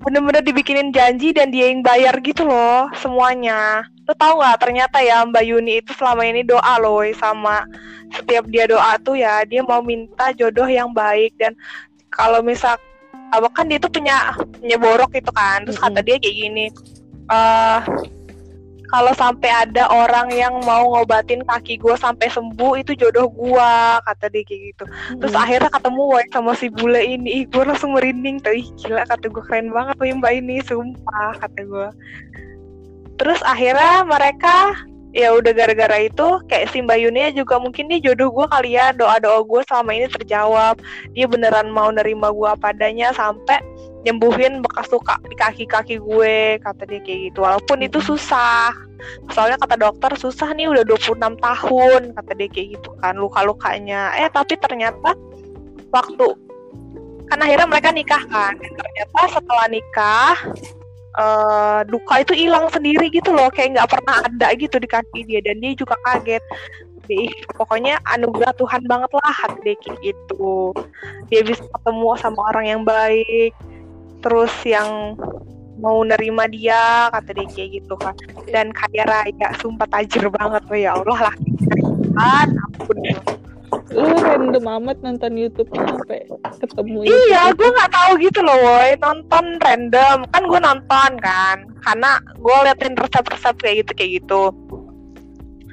bener-bener dibikinin janji dan dia yang bayar gitu loh semuanya. Lo tau nggak ternyata ya Mbak Yuni itu selama ini doa loh sama setiap dia doa tuh ya dia mau minta jodoh yang baik. Dan kalau misal apa kan dia tuh punya punya borok itu kan terus kata dia kayak gini eh kalau sampai ada orang yang mau ngobatin kaki gue sampai sembuh itu jodoh gue kata dia kayak gitu. Terus akhirnya ketemu woy sama si bule ini. Ih gue langsung merinding tuh. Ih gila kata gue keren banget woy mbak ini sumpah kata gue terus akhirnya mereka ya udah gara-gara itu kayak si Mbak Yunia juga mungkin dia jodoh gue kali ya doa-doa gue selama ini terjawab. Dia beneran mau nerima gue apa adanya sampai nyembuhin bekas luka di kaki-kaki gue kata dia kayak gitu. Walaupun itu susah. Soalnya kata dokter susah nih udah 26 tahun kata dia kayak gitu kan luka-lukanya. Eh tapi ternyata waktu kan akhirnya mereka nikah kan. Ternyata setelah nikah eh duka itu hilang sendiri gitu loh kayak nggak pernah ada gitu di kaki dia. Dan dia juga kaget. Ih, pokoknya anugerah Tuhan banget lah hati dia kayak gitu. Dia bisa ketemu sama orang yang baik terus yang mau nerima dia kata dia kayak gitu kan dan kaya raya sumpah tajir banget loh ya Allah lah kan ampun lu random amat nonton YouTube-nya sampai ketemu. Iya, gue nggak tahu gitu loh, woy. Nonton random, kan gue nonton kan, karena gue liatin resep-resep kayak gitu kayak gitu.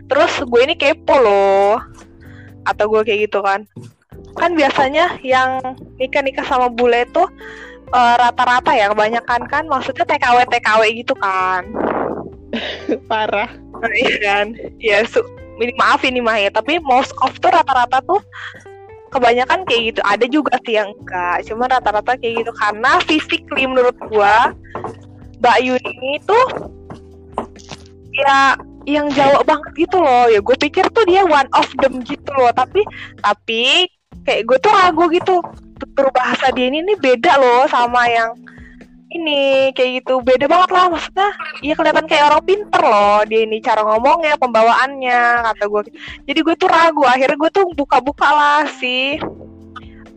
Terus gue ini kepo loh, atau gue kayak gitu kan. Kan biasanya yang nikah nikah sama bule tuh eh, rata-rata ya kebanyakan kan, maksudnya TKW TKW gitu kan. Parah. Nah, iya kan, ya su ini maaf ini mah ya, tapi most of tuh rata-rata tuh kebanyakan kayak gitu. Ada juga sih yang enggak, cuma rata-rata kayak gitu karena physically menurut gua Mbak Yuni ini tuh ya yang Jawa banget gitu loh. Ya gue pikir tuh dia one of them gitu loh, tapi tapi kayak gue tuh ragu gitu. Tutur bahasa dia ini nih beda loh sama yang ini kayak gitu. Beda banget lah maksudnya iya kelihatan kayak orang pinter loh. Dia ini cara ngomongnya pembawaannya kata gue jadi gue tuh ragu akhirnya gue tuh buka-buka lah sih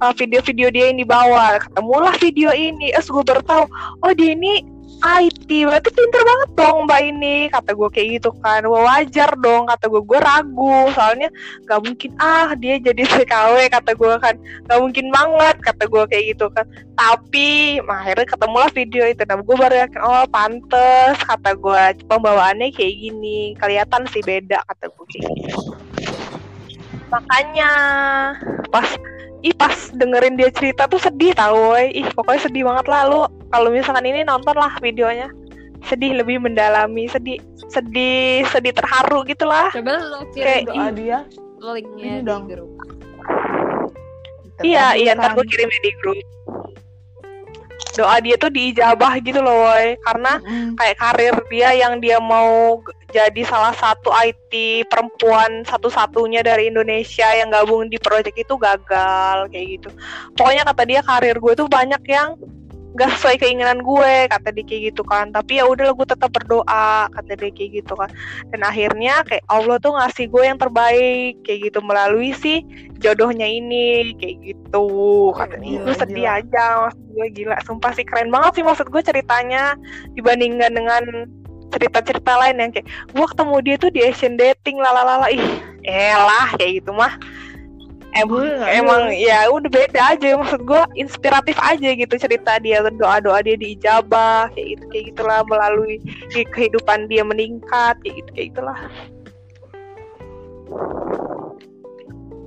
uh, video-video dia ini bawa ketemulah video ini. Es gue baru tahu oh dia ini IT berarti pinter banget dong mbak ini. Kata gue kayak gitu kan. Wajar dong kata gue gue ragu. Soalnya gak mungkin ah dia jadi TKW kata gue kan. Gak mungkin banget kata gue kayak gitu kan. Tapi nah, akhirnya ketemulah video itu. Nah gue baru yakin oh pantes kata gue pembawaannya kayak gini. Kelihatan sih beda kata gue kayak gitu. Makanya pas ih pas dengerin dia cerita tuh sedih tau woy. ih pokoknya sedih banget lah lu kalau misalkan ini nonton lah videonya sedih lebih mendalami sedih sedih sedih terharu gitu lah Coba lo Kayak kirim Doa dia. linknya Ini di dong. grup. iya iya ntar gue kirimnya di grup doa dia tuh diijabah gitu loh woy karena Mm-mm. kayak karir dia yang dia mau jadi salah satu IT perempuan satu-satunya dari Indonesia yang gabung di project itu gagal kayak gitu. Pokoknya kata dia karir gue tuh banyak yang gak sesuai keinginan gue kata dia kayak gitu kan. Tapi ya udah gue tetap berdoa kata dia kayak gitu kan. Dan akhirnya kayak Allah tuh ngasih gue yang terbaik kayak gitu. Melalui si jodohnya ini kayak gitu. Kata dia. Itu sedih gila. aja maksud gue gila. Sumpah sih keren banget sih maksud gue ceritanya. Dibandingkan dengan cerita-cerita lain yang kayak gue ketemu dia tuh di Asian dating lalalala ih elah kayak gitu mah emang emang ya udah beda aja. Maksud gue inspiratif aja gitu cerita dia doa doa dia diijabah kayak gitu kayak gitulah melalui ke- kehidupan dia meningkat kayak gitu kayak gitulah.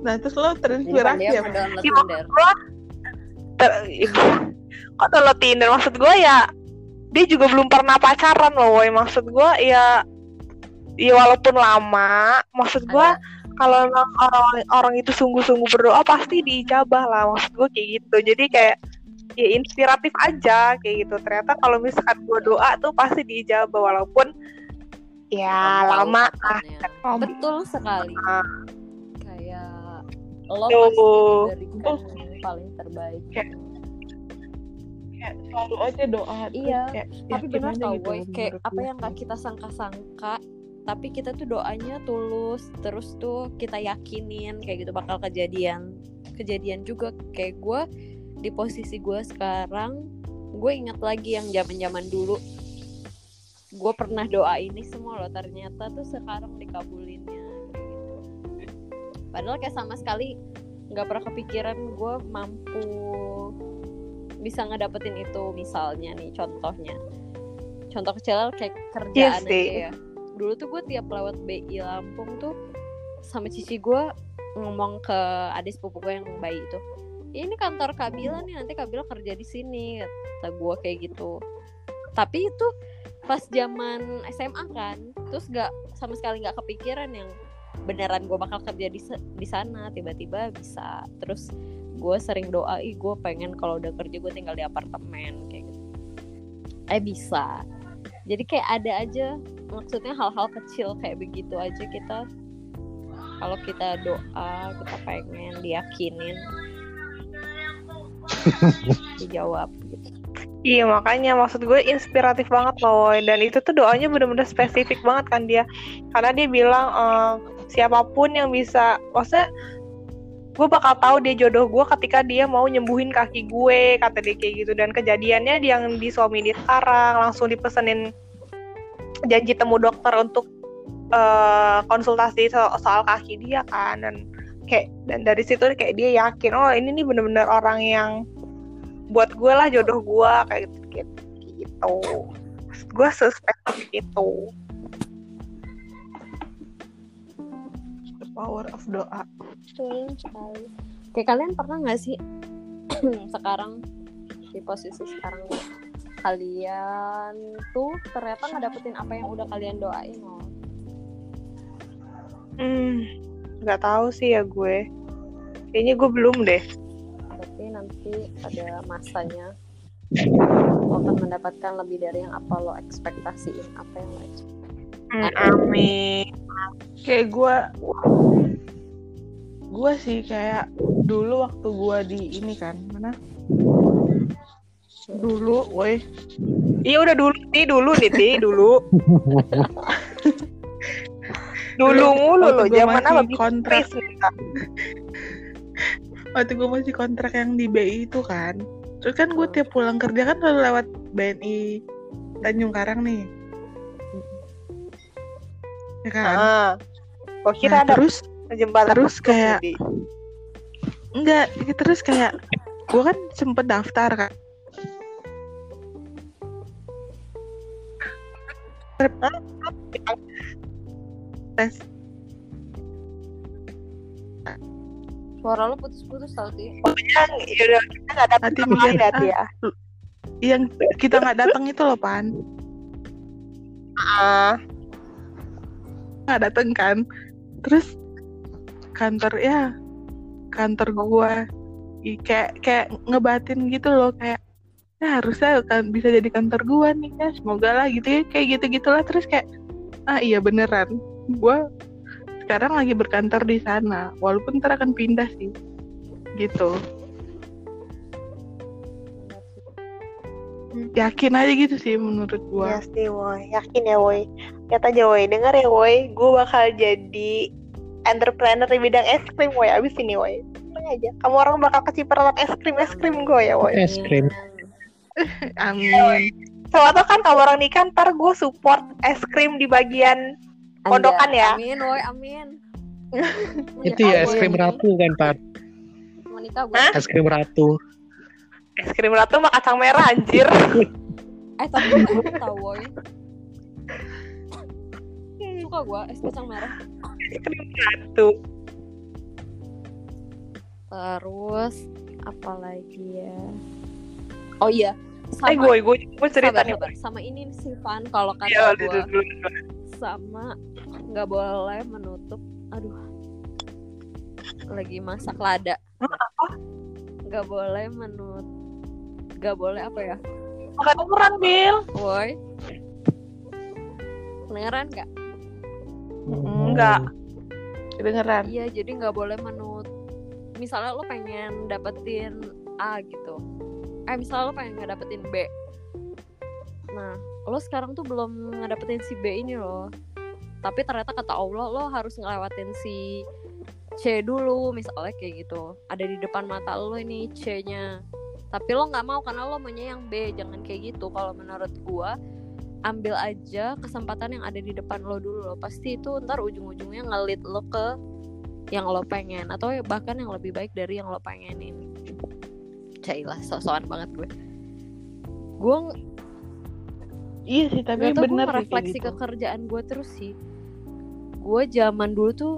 Nah terus lo terinspirasi ya? gue ter- kok download Tinder? Maksud gue ya dia juga belum pernah pacaran loh woy. Maksud gue ya ya walaupun lama maksud gue Ada. Kalau emang orang orang itu sungguh-sungguh berdoa pasti diijabah lah maksud gue kayak gitu jadi kayak ya inspiratif aja kayak gitu ternyata kalau misalkan gue doa tuh pasti diijabah walaupun ya lama ah katanya. Betul sekali. Ah. Kayak lo Tuh. pasti diberikan yang paling terbaik. Kayak- Kayak selalu aja doa. Iya, kayak Tapi yakin benar tau gitu boy, kayak apa gue. yang gak kita sangka-sangka tapi kita tuh doanya tulus terus tuh kita yakinin kayak gitu bakal kejadian kejadian juga. Kayak gue di posisi gue sekarang gue ingat lagi yang zaman zaman dulu. Gue pernah doa ini semua loh ternyata tuh sekarang dikabulinnya gitu. Padahal kayak sama sekali nggak pernah kepikiran gue mampu bisa ngedapetin itu misalnya nih contohnya. Contoh kecil kayak kerjaan Iya sih. aja ya dulu tuh gue tiap lewat BI Lampung tuh sama cici gue ngomong ke adik sepupu gue yang bayi itu ini kantor Kabila nih nanti Kabila kerja di sini kata gue kayak gitu. Tapi itu pas zaman SMA kan terus gak sama sekali nggak kepikiran yang beneran gue bakal kerja di di sana tiba-tiba bisa. Terus gue sering doa ih gue pengen kalau udah kerja gue tinggal di apartemen kayak gitu. Eh bisa jadi kayak ada aja maksudnya hal-hal kecil kayak begitu aja kita. Kalau kita doa kita pengen diyakinin. Dijawab gitu. Iya makanya maksud gue inspiratif banget loh woy. dan itu tuh doanya bener-bener spesifik banget kan dia. Karena dia bilang eh, siapa pun yang bisa maksudnya gue bakal tahu dia jodoh gue ketika dia mau nyembuhin kaki gue kata dia kayak gitu. Dan kejadiannya dia yang di suami dia sekarang langsung dipesenin janji temu dokter untuk eh, konsultasi so- soal kaki dia kan. Dan kayak dan dari situ kayak dia yakin oh ini nih bener-bener orang yang buat gue lah jodoh gue kayak gitu gitu, gitu. gue suspek itu power of doa. Betul sekali. Kayak kalian pernah nggak sih sekarang di posisi sekarang kalian tuh ternyata ngedapetin apa yang udah kalian doain loh. hmm nggak tahu sih ya gue kayaknya gue belum deh Berarti nanti pada masanya lo akan mendapatkan lebih dari yang apa lo ekspektasiin, apa yang lo ekspektasiin. Amin. Kayak gue, gue sih kayak dulu waktu gue di ini kan mana? Dulu, woi. iya udah dulu nih dulu nih Ti, dulu. Dulu mulu loh zaman apa? Kontrak. Waktu gue masih kontrak yang di BI itu kan. Terus kan gue tiap pulang kerja kan selalu lewat BNI Tanjung Karang nih ya kan? Ah oh Nah, kira ada terus jembatan terus kayak- Di. enggak terus kayak gue kan sempet daftar kan. Tes Suara lo putus-putus tau sih. yang yaudah kita nggak datang Hati sama mikir, Aida Ti, ya? yang kita nggak datang itu loh pan. Ah nggak dateng kan. Terus kantor ya kantor gua. Kayak kayak ngebatin gitu loh kayak ya harusnya kan bisa jadi kantor gua nih ya semoga lah gitu ya kayak gitu gitulah terus kayak ah iya beneran. Gua sekarang lagi berkantor di sana walaupun ntar akan pindah sih gitu. Yakin aja gitu sih menurut gua. Iya sih, woi. Yakin ya, woi. Lihat aja, woi. Dengar ya, woi. Gue bakal jadi entrepreneur di bidang es krim, woi. Abis ini, woi. Tenang aja. Kamu orang bakal kecipratan es krim, es krim gue ya, woi. Es krim. amin Soalnya kan kamu orang nikah, ntar gue support es krim di bagian Pondokan ya? Amin, woi, amin. Itu ya es krim ratu kan Pak. Gue. Es krim ratu. es krim ratu sama kacang merah, anjir. Eh tapi gue tau woi. Suka gue es kacang merah. ratu. Terus apa lagi ya? Oh iya, Eh, sama gue, gue, gue cerita sabar, nih. sabar. sama ini sih Van kalau Iya, kata dulu, gue dulu, dulu. sama nggak boleh menutup aduh lagi masak lada nggak boleh menut nggak boleh apa ya Makan ukuran, Bil. woi kedengeran nggak Enggak. kedengeran. Iya jadi nggak boleh menut. Misalnya lo pengen dapetin A gitu. Eh misalnya lo pengen ngedapetin B. Nah lo sekarang tuh belum ngedapetin si B ini loh. Tapi ternyata kata Allah lo harus ngelewatin si C dulu misalnya kayak gitu. Ada di depan mata lo ini C-nya. Tapi lo nggak mau karena lo maunya yang B jangan kayak gitu. Kalau menurut gua ambil aja kesempatan yang ada di depan lo dulu lo pasti itu ntar ujung-ujungnya ngelit lo ke yang lo pengen atau bahkan yang lebih baik dari yang lo pengenin Cailah sok-sokan banget gue gue iya sih tapi Gak tau gue bener sih kayak refleksi gitu. ke kerjaan gue terus sih Gue zaman dulu tuh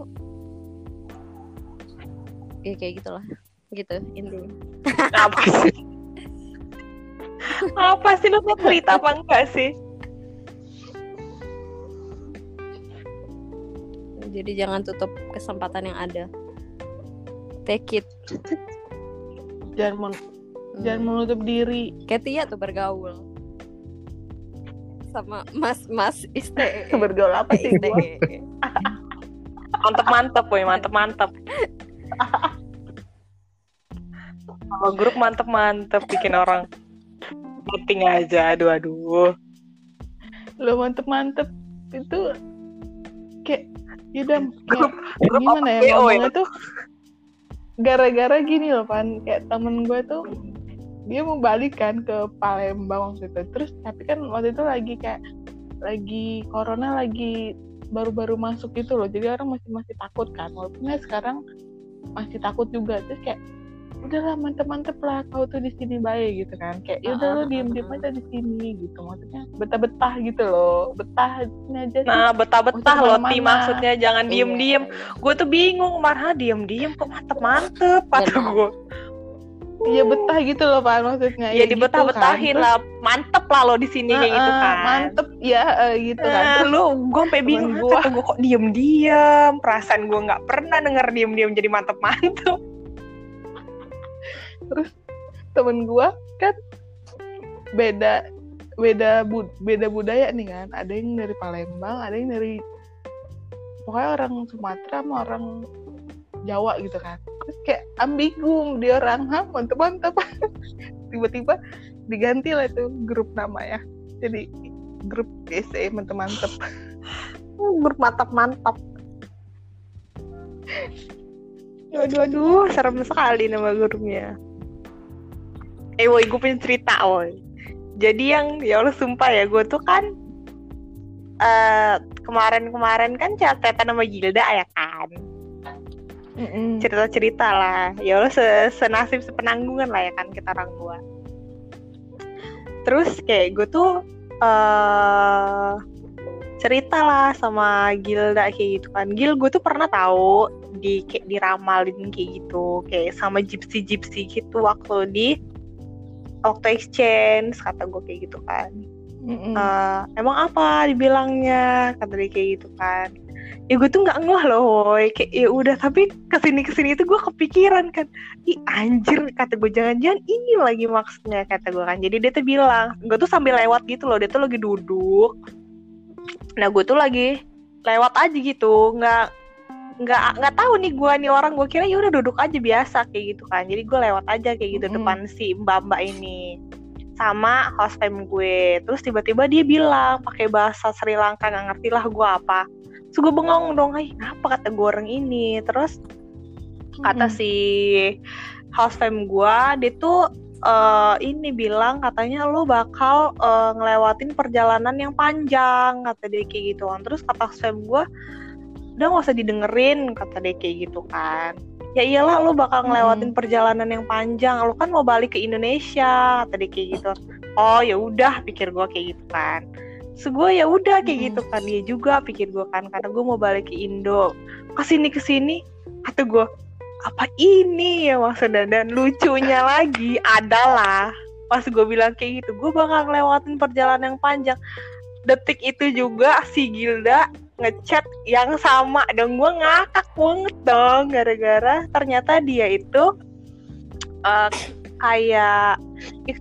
Ya kayak gitulah Gitu intinya Apa sih? apa sih lu mau cerita apa enggak sih? Jadi jangan tutup kesempatan yang ada Take it jangan men- Hmm. jangan menutup diri Kayak Tia tuh bergaul Sama mas-mas ISTE bergaul apa sih? ISTE Mantep mantep, boy. Mantep mantep. Kalau grup mantep mantep bikin orang meeting aja. Aduh aduh. lo mantep mantep itu kayak yaudah Grup- kayak grup gimana ya? BO ya? ngomongnya tuh gara-gara gini loh pan. Kayak temen gue tuh dia mau balik kan ke Palembang waktu itu. Terus tapi kan waktu itu lagi kayak lagi corona lagi baru-baru masuk gitu loh. Jadi orang masih masih takut kan. Walaupun ya sekarang masih takut juga. Terus kayak udahlah mantep-mantep lah kau tuh di sini baik gitu kan. Kayak ya udah lo diem diem ah, aja di sini gitu. Maksudnya betah-betah gitu loh. Betah aja sih. Nah, betah-betah loh, Ti maksudnya jangan diem-diem. Iya, iya. Gue tuh bingung, marah diem-diem kok mantep-mantep, kata gue. Iya betah gitu loh pak maksudnya. Ya gitu dibetah-betahin kan. lah, mantep lah lo di sini Terus, kayak gitu "Ah, ah, kan. mantep. Ya eh, gitu kan. Nah, Terus lu gue sampai bingung gua- kata gue kok diem-diem? Perasaan gue nggak pernah denger diem-diem jadi mantep-mantep temen gua kan beda beda bud beda budaya nih kan. Ada yang dari Palembang ada yang dari pokoknya orang Sumatera sama orang Jawa gitu kan. Terus kayak ambigu dia orang hah mantep mantep tiba-tiba diganti lah tuh grup nama ya jadi grup BC mantep mantep bermantap-mantap aduh aduh serem sekali nama grupnya eh woi gue punya cerita woi. Jadi yang ya Allah sumpah ya gue tuh kan eh kemarin-kemarin kan catatan nama Gilda ya kan? Mm-mm. cerita-cerita lah. Ya Allah se- senasib sepenanggungan lah ya kan kita orang tua terus kayak gue tuh eh cerita lah sama Gilda kayak gitu kan. Gil gue tuh pernah tahu di kayak diramalin kayak gitu. Kayak sama gypsy gypsy gitu waktu di waktu exchange kata gue kayak gitu kan. Mm-mm. Eh, emang apa dibilangnya? Kata dia kayak gitu kan. Ya gue tuh nggak ngeh loh woy. Kayak ya udah tapi ke sini ke sini itu gue kepikiran kan. Ih anjir kata gue jangan-jangan ini lagi maksudnya kata gue kan. Jadi dia tuh bilang gue tuh sambil lewat gitu loh dia tuh lagi duduk. Nah gue tuh lagi lewat aja gitu nggak nggak nggak tahu nih gue nih orang gue kira ya udah duduk aja biasa kayak gitu kan. Jadi gue lewat aja kayak gitu Mm-mm. depan si mbak mbak ini. Sama host fam gue. Terus tiba-tiba dia bilang pakai bahasa Sri Lanka nggak ngerti lah gue apa. Terus gue bengong dong ay apa kata gue orang ini? Terus kata si host fam gue dia tuh eh, ini bilang katanya lo bakal eh, ngelewatin perjalanan yang panjang kata dia kayak gitu kan terus kata host fam gue udah gak usah didengerin kata dia kayak gitu kan. Ya iyalah lo bakal ngelewatin perjalanan yang panjang. Lo kan mau balik ke Indonesia kata dia kayak gitu. Oh ya udah pikir gue kayak gitu kan. So gue ya udah kayak Mm-mm. gitu kan. Dia juga pikir gue kan karena gue mau balik ke Indo ke sini ke sini kata gue apa ini ya maksudnya? Dan lucunya lagi adalah pas gue bilang kayak gitu gue bakal ngelewatin perjalanan yang panjang. Detik itu juga si Gilda ngechat yang sama dan gue ngakak banget dong gara-gara ternyata dia itu eh, kayak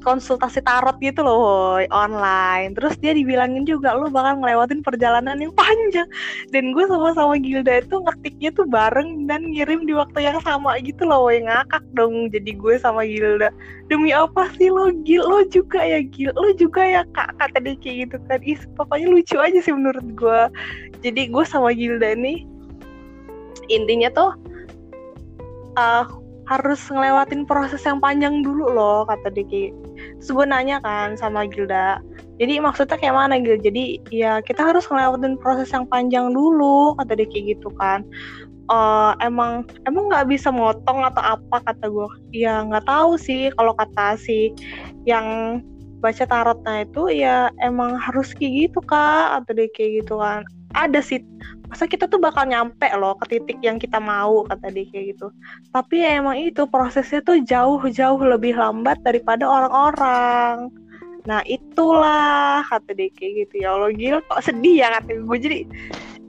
konsultasi tarot gitu loh online. Terus dia dibilangin juga lu bakal ngelewatin perjalanan yang panjang. Dan gue sama-sama Gilda itu ngetiknya tuh bareng dan ngirim di waktu yang sama gitu loh woy ngakak dong jadi gue sama Gilda. Demi apa sih lo Gil? Lo juga ya Gil? Lo juga ya kak? Kata dia kayak gitu kan. Ih papanya lucu aja sih menurut gue jadi gue sama Gilda nih intinya tuh eh, harus ngelewatin proses yang panjang dulu loh kata gue nanya kan sama Gilda jadi maksudnya kayak mana Gil? Jadi ya kita harus ngelewatin proses yang panjang dulu kata kayak gitu kan. Eh, emang emang nggak bisa motong atau apa? kata gue ya nggak tahu sih kalau kata si yang baca tarotnya itu ya emang harus kayak gitu kak atau dia kayak gitu kan ada sih. Masa kita tuh bakal nyampe loh ke titik yang kita mau kata dia kayak gitu. Tapi ya emang itu prosesnya tuh jauh-jauh lebih lambat daripada orang-orang. Nah itulah kata dia kayak gitu. Ya Allah gila kok sedih ya kata gue jadi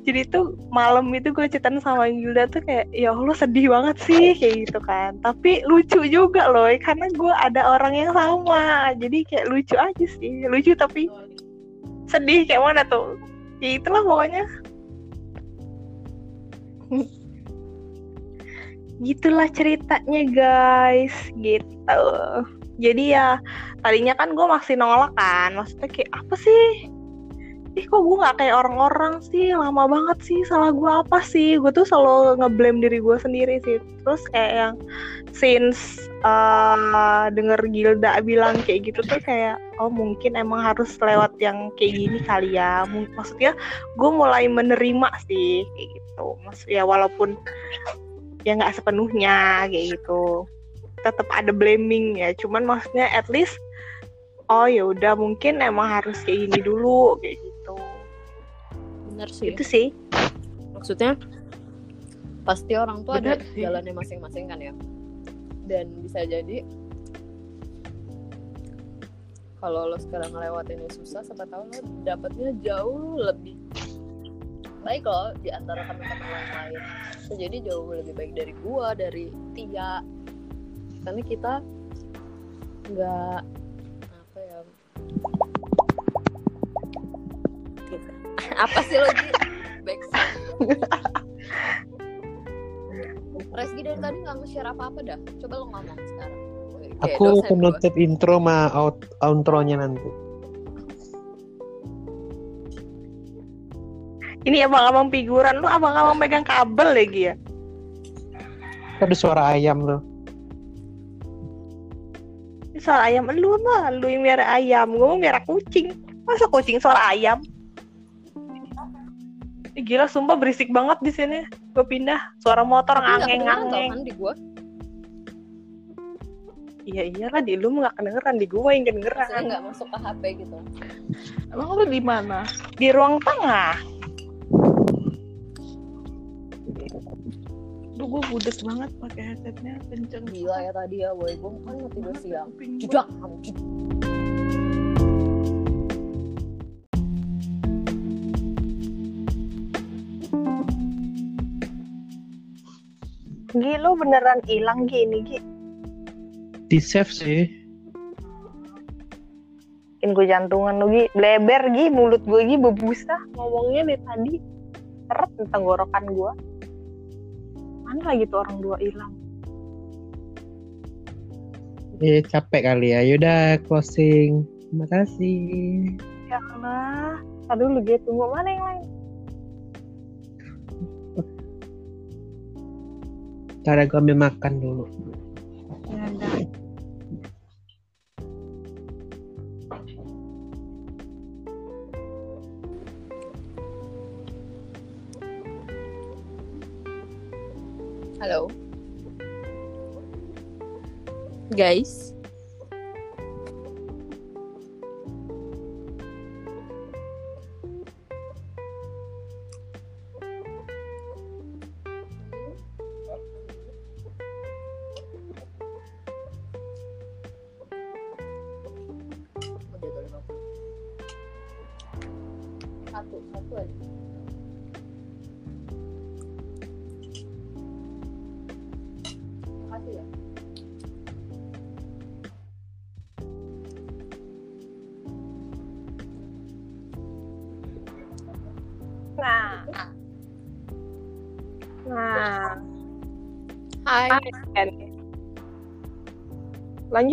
jadi tuh malam itu gue ceritain sama Gilda tuh kayak ya Allah sedih banget sih kayak gitu kan. Tapi lucu juga loh karena gue ada orang yang sama. Jadi kayak lucu aja sih lucu tapi sedih kayak mana tuh ya itulah pokoknya. Gitulah ceritanya guys. Gitu. Jadi ya tadinya kan gue masih nolak kan. Maksudnya kayak apa sih ih kok gue nggak kayak orang-orang sih? Lama banget sih salah gue apa sih? Gue tuh selalu ngeblame diri gue sendiri sih. Terus kayak yang since uh, denger Gilda bilang kayak gitu tuh kayak oh mungkin emang harus lewat yang kayak gini kali ya. Mung- maksudnya gue mulai menerima sih kayak gitu. Maksud ya walaupun ya nggak sepenuhnya kayak gitu. Tetap ada blaming ya cuman maksudnya at least oh ya udah mungkin emang harus kayak gini dulu kayak gitu bener sih. Itu sih. Maksudnya? Pasti orang tuh ada sih. jalannya masing-masing kan ya. Dan bisa jadi kalau lo sekarang ngelewatinnya susah siapa tahu lo dapatnya jauh lebih baik loh di antara teman-teman yang lain. Bisa jadi jauh lebih baik dari gua dari Tia. Karena kita nggak apa ya apa sih lo Ji? Backsound. Reski dari tadi nggak nge-share apa-apa dah. Coba lo ngomong sekarang. Aku penutup intro sama out, outro-nya nanti. ini abang-abang figuran lu abang-abang pegang kabel lagi ya Ada suara ayam. Ini suara ayam lu mah lu yang miara ayam gue mau miara kucing masa kucing suara ayam Ih, gila sumpah berisik banget di sini gue pindah suara motor Tapi nggak ngangeng kedengeran tau ngangeng kan di gua. iya iyalah di lu nggak kedengeran di gue yang kedengeran nggak masuk ke HP gitu. Emang lu di mana? di ruang tengah Duh, gue budes banget pakai headsetnya kenceng. Gila ya tadi ya, boy. Gua kan tidur siang. Gua. Jedak. Gi lu beneran hilang Gi ini Gi. Di save sih. bikin gue jantungan lu Gi. Bleber Gi. Mulut gue Gi bebusa. Ngomongnya dari tadi seret di tenggorokan gue. Mana lagi tuh orang dua hilang? Eh capek kali ya. Yaudah closing. Terima kasih. ya Allah. Aduh lu Gi. Tunggu mana yang lain Cara gue ambil makan dulu. Halo. Guys.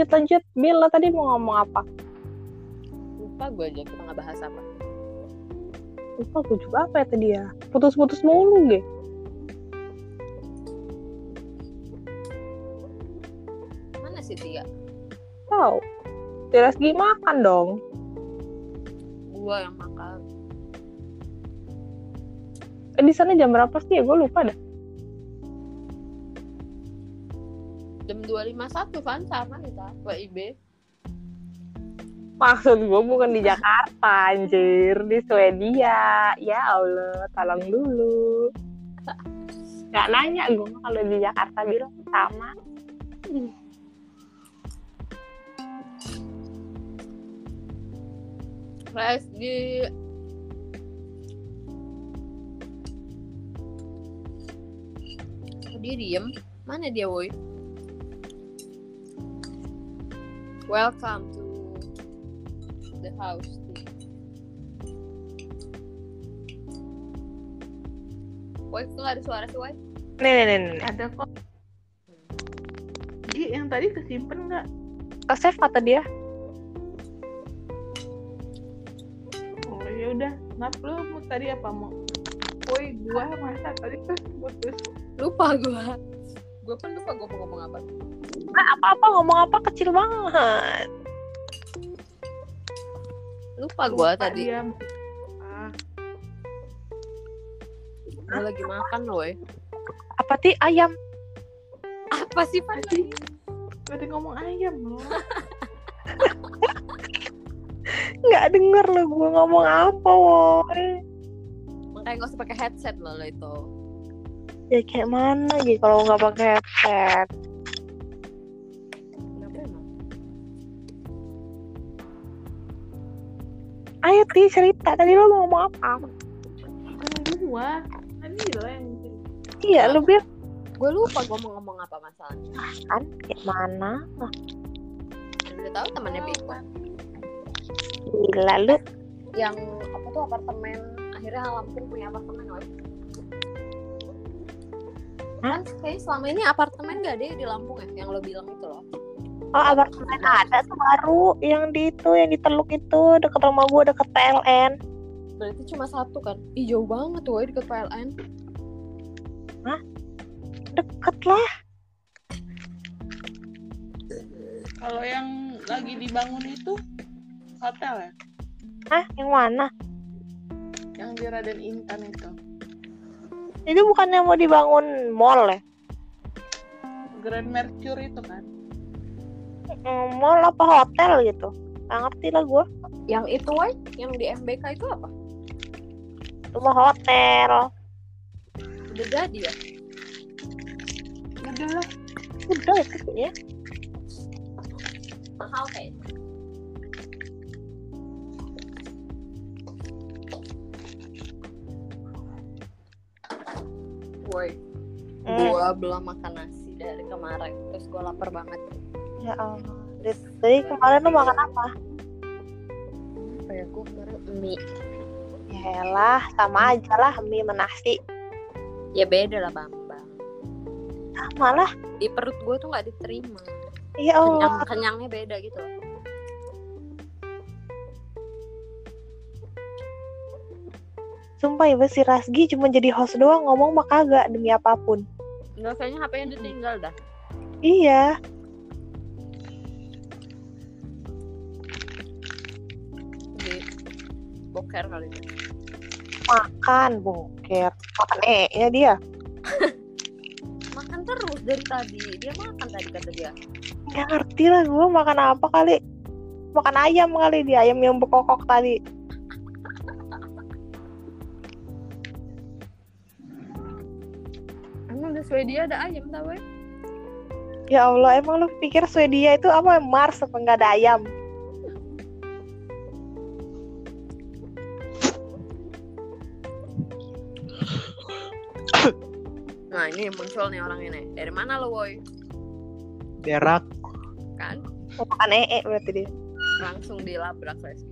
Lanjut lanjut. Bill lo tadi mau ngomong apa? Lupa gue aja kita nggak bahas apa. lupa gue juga apa ya tadi ya? Putus-putus mulu Gi Mana sih Tia? tahu Tiras Gi makan dong. Gua yang makan. eh, di sana jam berapa sih? Ya gue lupa dah Jam 251 kan sama kita. WIB. Maksud gue bukan di Jakarta, anjir. Di Swedia. Ya Allah, tolong dulu. Gak nanya gue kalau di Jakarta bilang sama. Res di dia diem? Mana dia woi? Welcome to the house. Woi, kok ada suara sih, Woi? Nih, nih, nih, nih. Ada kok. Gi, yang tadi kesimpan nggak? Ke save kata dia. Oh ya udah, ngap lu mau tadi apa mau? Woi, gua masa tadi tuh putus. Lupa gua. Gua pun lupa gua mau ngomong apa. Nah, apa-apa ngomong apa kecil banget. Lupa gua Lupa tadi. Dia. Ah, Gua lagi makan, woi. Apa ti ayam? Apa sih Pan? Tadi ngomong ayam loh. Nggak denger lo gue ngomong apa woy. Makanya gak usah pakai headset loh lo itu. Ya kayak mana gitu kalau nggak pakai headset. Ayo Ti cerita tadi lo mau ngomong apa? Bukan gua. Tadi lo yang Iya lu biar Gue lupa gue mau ngomong apa masalahnya. kan kayak mana? Udah tahu temannya Beko. Gila lu. Yang apa tuh apartemen akhirnya Lampung punya apartemen woy. Kan kayaknya selama ini apartemen gak ada di Lampung ya yang lo bilang itu loh. Oh apartemen ada tuh baru yang di itu yang di Teluk itu deket rumah gue deket PLN. Berarti cuma satu kan? Ih jauh banget woy deket PLN. Deket lah. Kalau yang lagi dibangun itu hotel ya, Hah yang mana? yang di Raden Intan itu. Itu bukannya mau dibangun mall ya? Grand Mercure itu kan. Hmm, Mall apa hotel gitu? Gak ngerti lah gue. Yang itu woy, yang di MBK itu apa? Rumah hotel. Udah jadi ya? Udah lah. Udah itu ya. Mahal kayaknya. Woi, Hmm. gua belum makan nasi dari kemarin, terus gua lapar banget. Ya Allah. Jadi kemarin lu makan apa? Apa ya, gua kemarin mie. Ya elah, sama aja lah mie sama nasi. Ya beda lah Bambang. Sama lah. Di perut gua tuh nggak diterima. Ya Allah. Kenyang, kenyangnya beda gitu. Sumpah ya si Rasgi cuma jadi host doang ngomong mah kagak demi apa pun. Enggak kayaknya HP-nya ditinggal dah. Iya. Boker kali ini. Makan boker. Makan e nya dia. Makan terus dari tadi. Dia makan tadi kata dia. Gak ngerti lah gue makan apa kali. Makan ayam kali dia ayam yang berkokok tadi. Emang di Swedia ada ayam tau ya? Ya Allah, emang lu pikir Swedia itu apa Mars apa nggak ada ayam? Ini muncul nih orang ini. Dari mana lo woi? Berak. Kan Mau makan ee berarti dia. langsung dilabrak saya sih.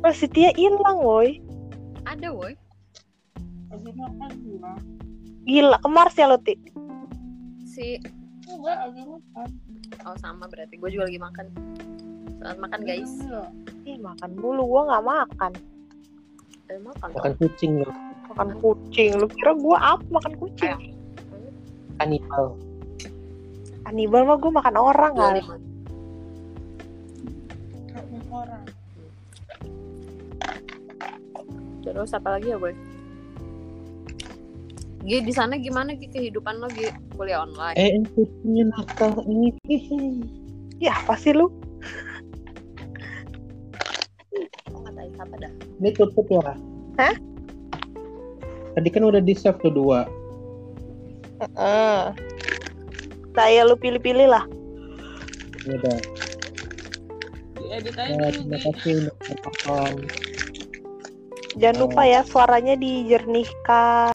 Terus si Tia hilang woi. Ada woi. Lagi makan gua. Gila, ke Mars ya lo Ti? Si Enggak, lagi makan. oh sama berarti gue juga lagi makan. Selamat makan guys. Iya. Ih, makan mulu gua nggak makan. Eh, makan. Makan kucing loh. Makan kucing. Lu kira gua apa makan kucing? Kanibal. Kanibal mah gua makan orang kali. orang. Terus apa lagi ya boy? Gi di sana gimana Gi kehidupan lo Gi kuliah online? Eh, kucingnya nakal ini. Ya apa sih lu? Apa dah? Ini tutup ya. Hah? Tadi kan udah di save tuh dua. Heeh. Saya lu pilih-pilih lah. Ya udah. Diedit aja Ya, dulu, terima kasih udah nonton. Jangan lupa ya suaranya dijernihkan.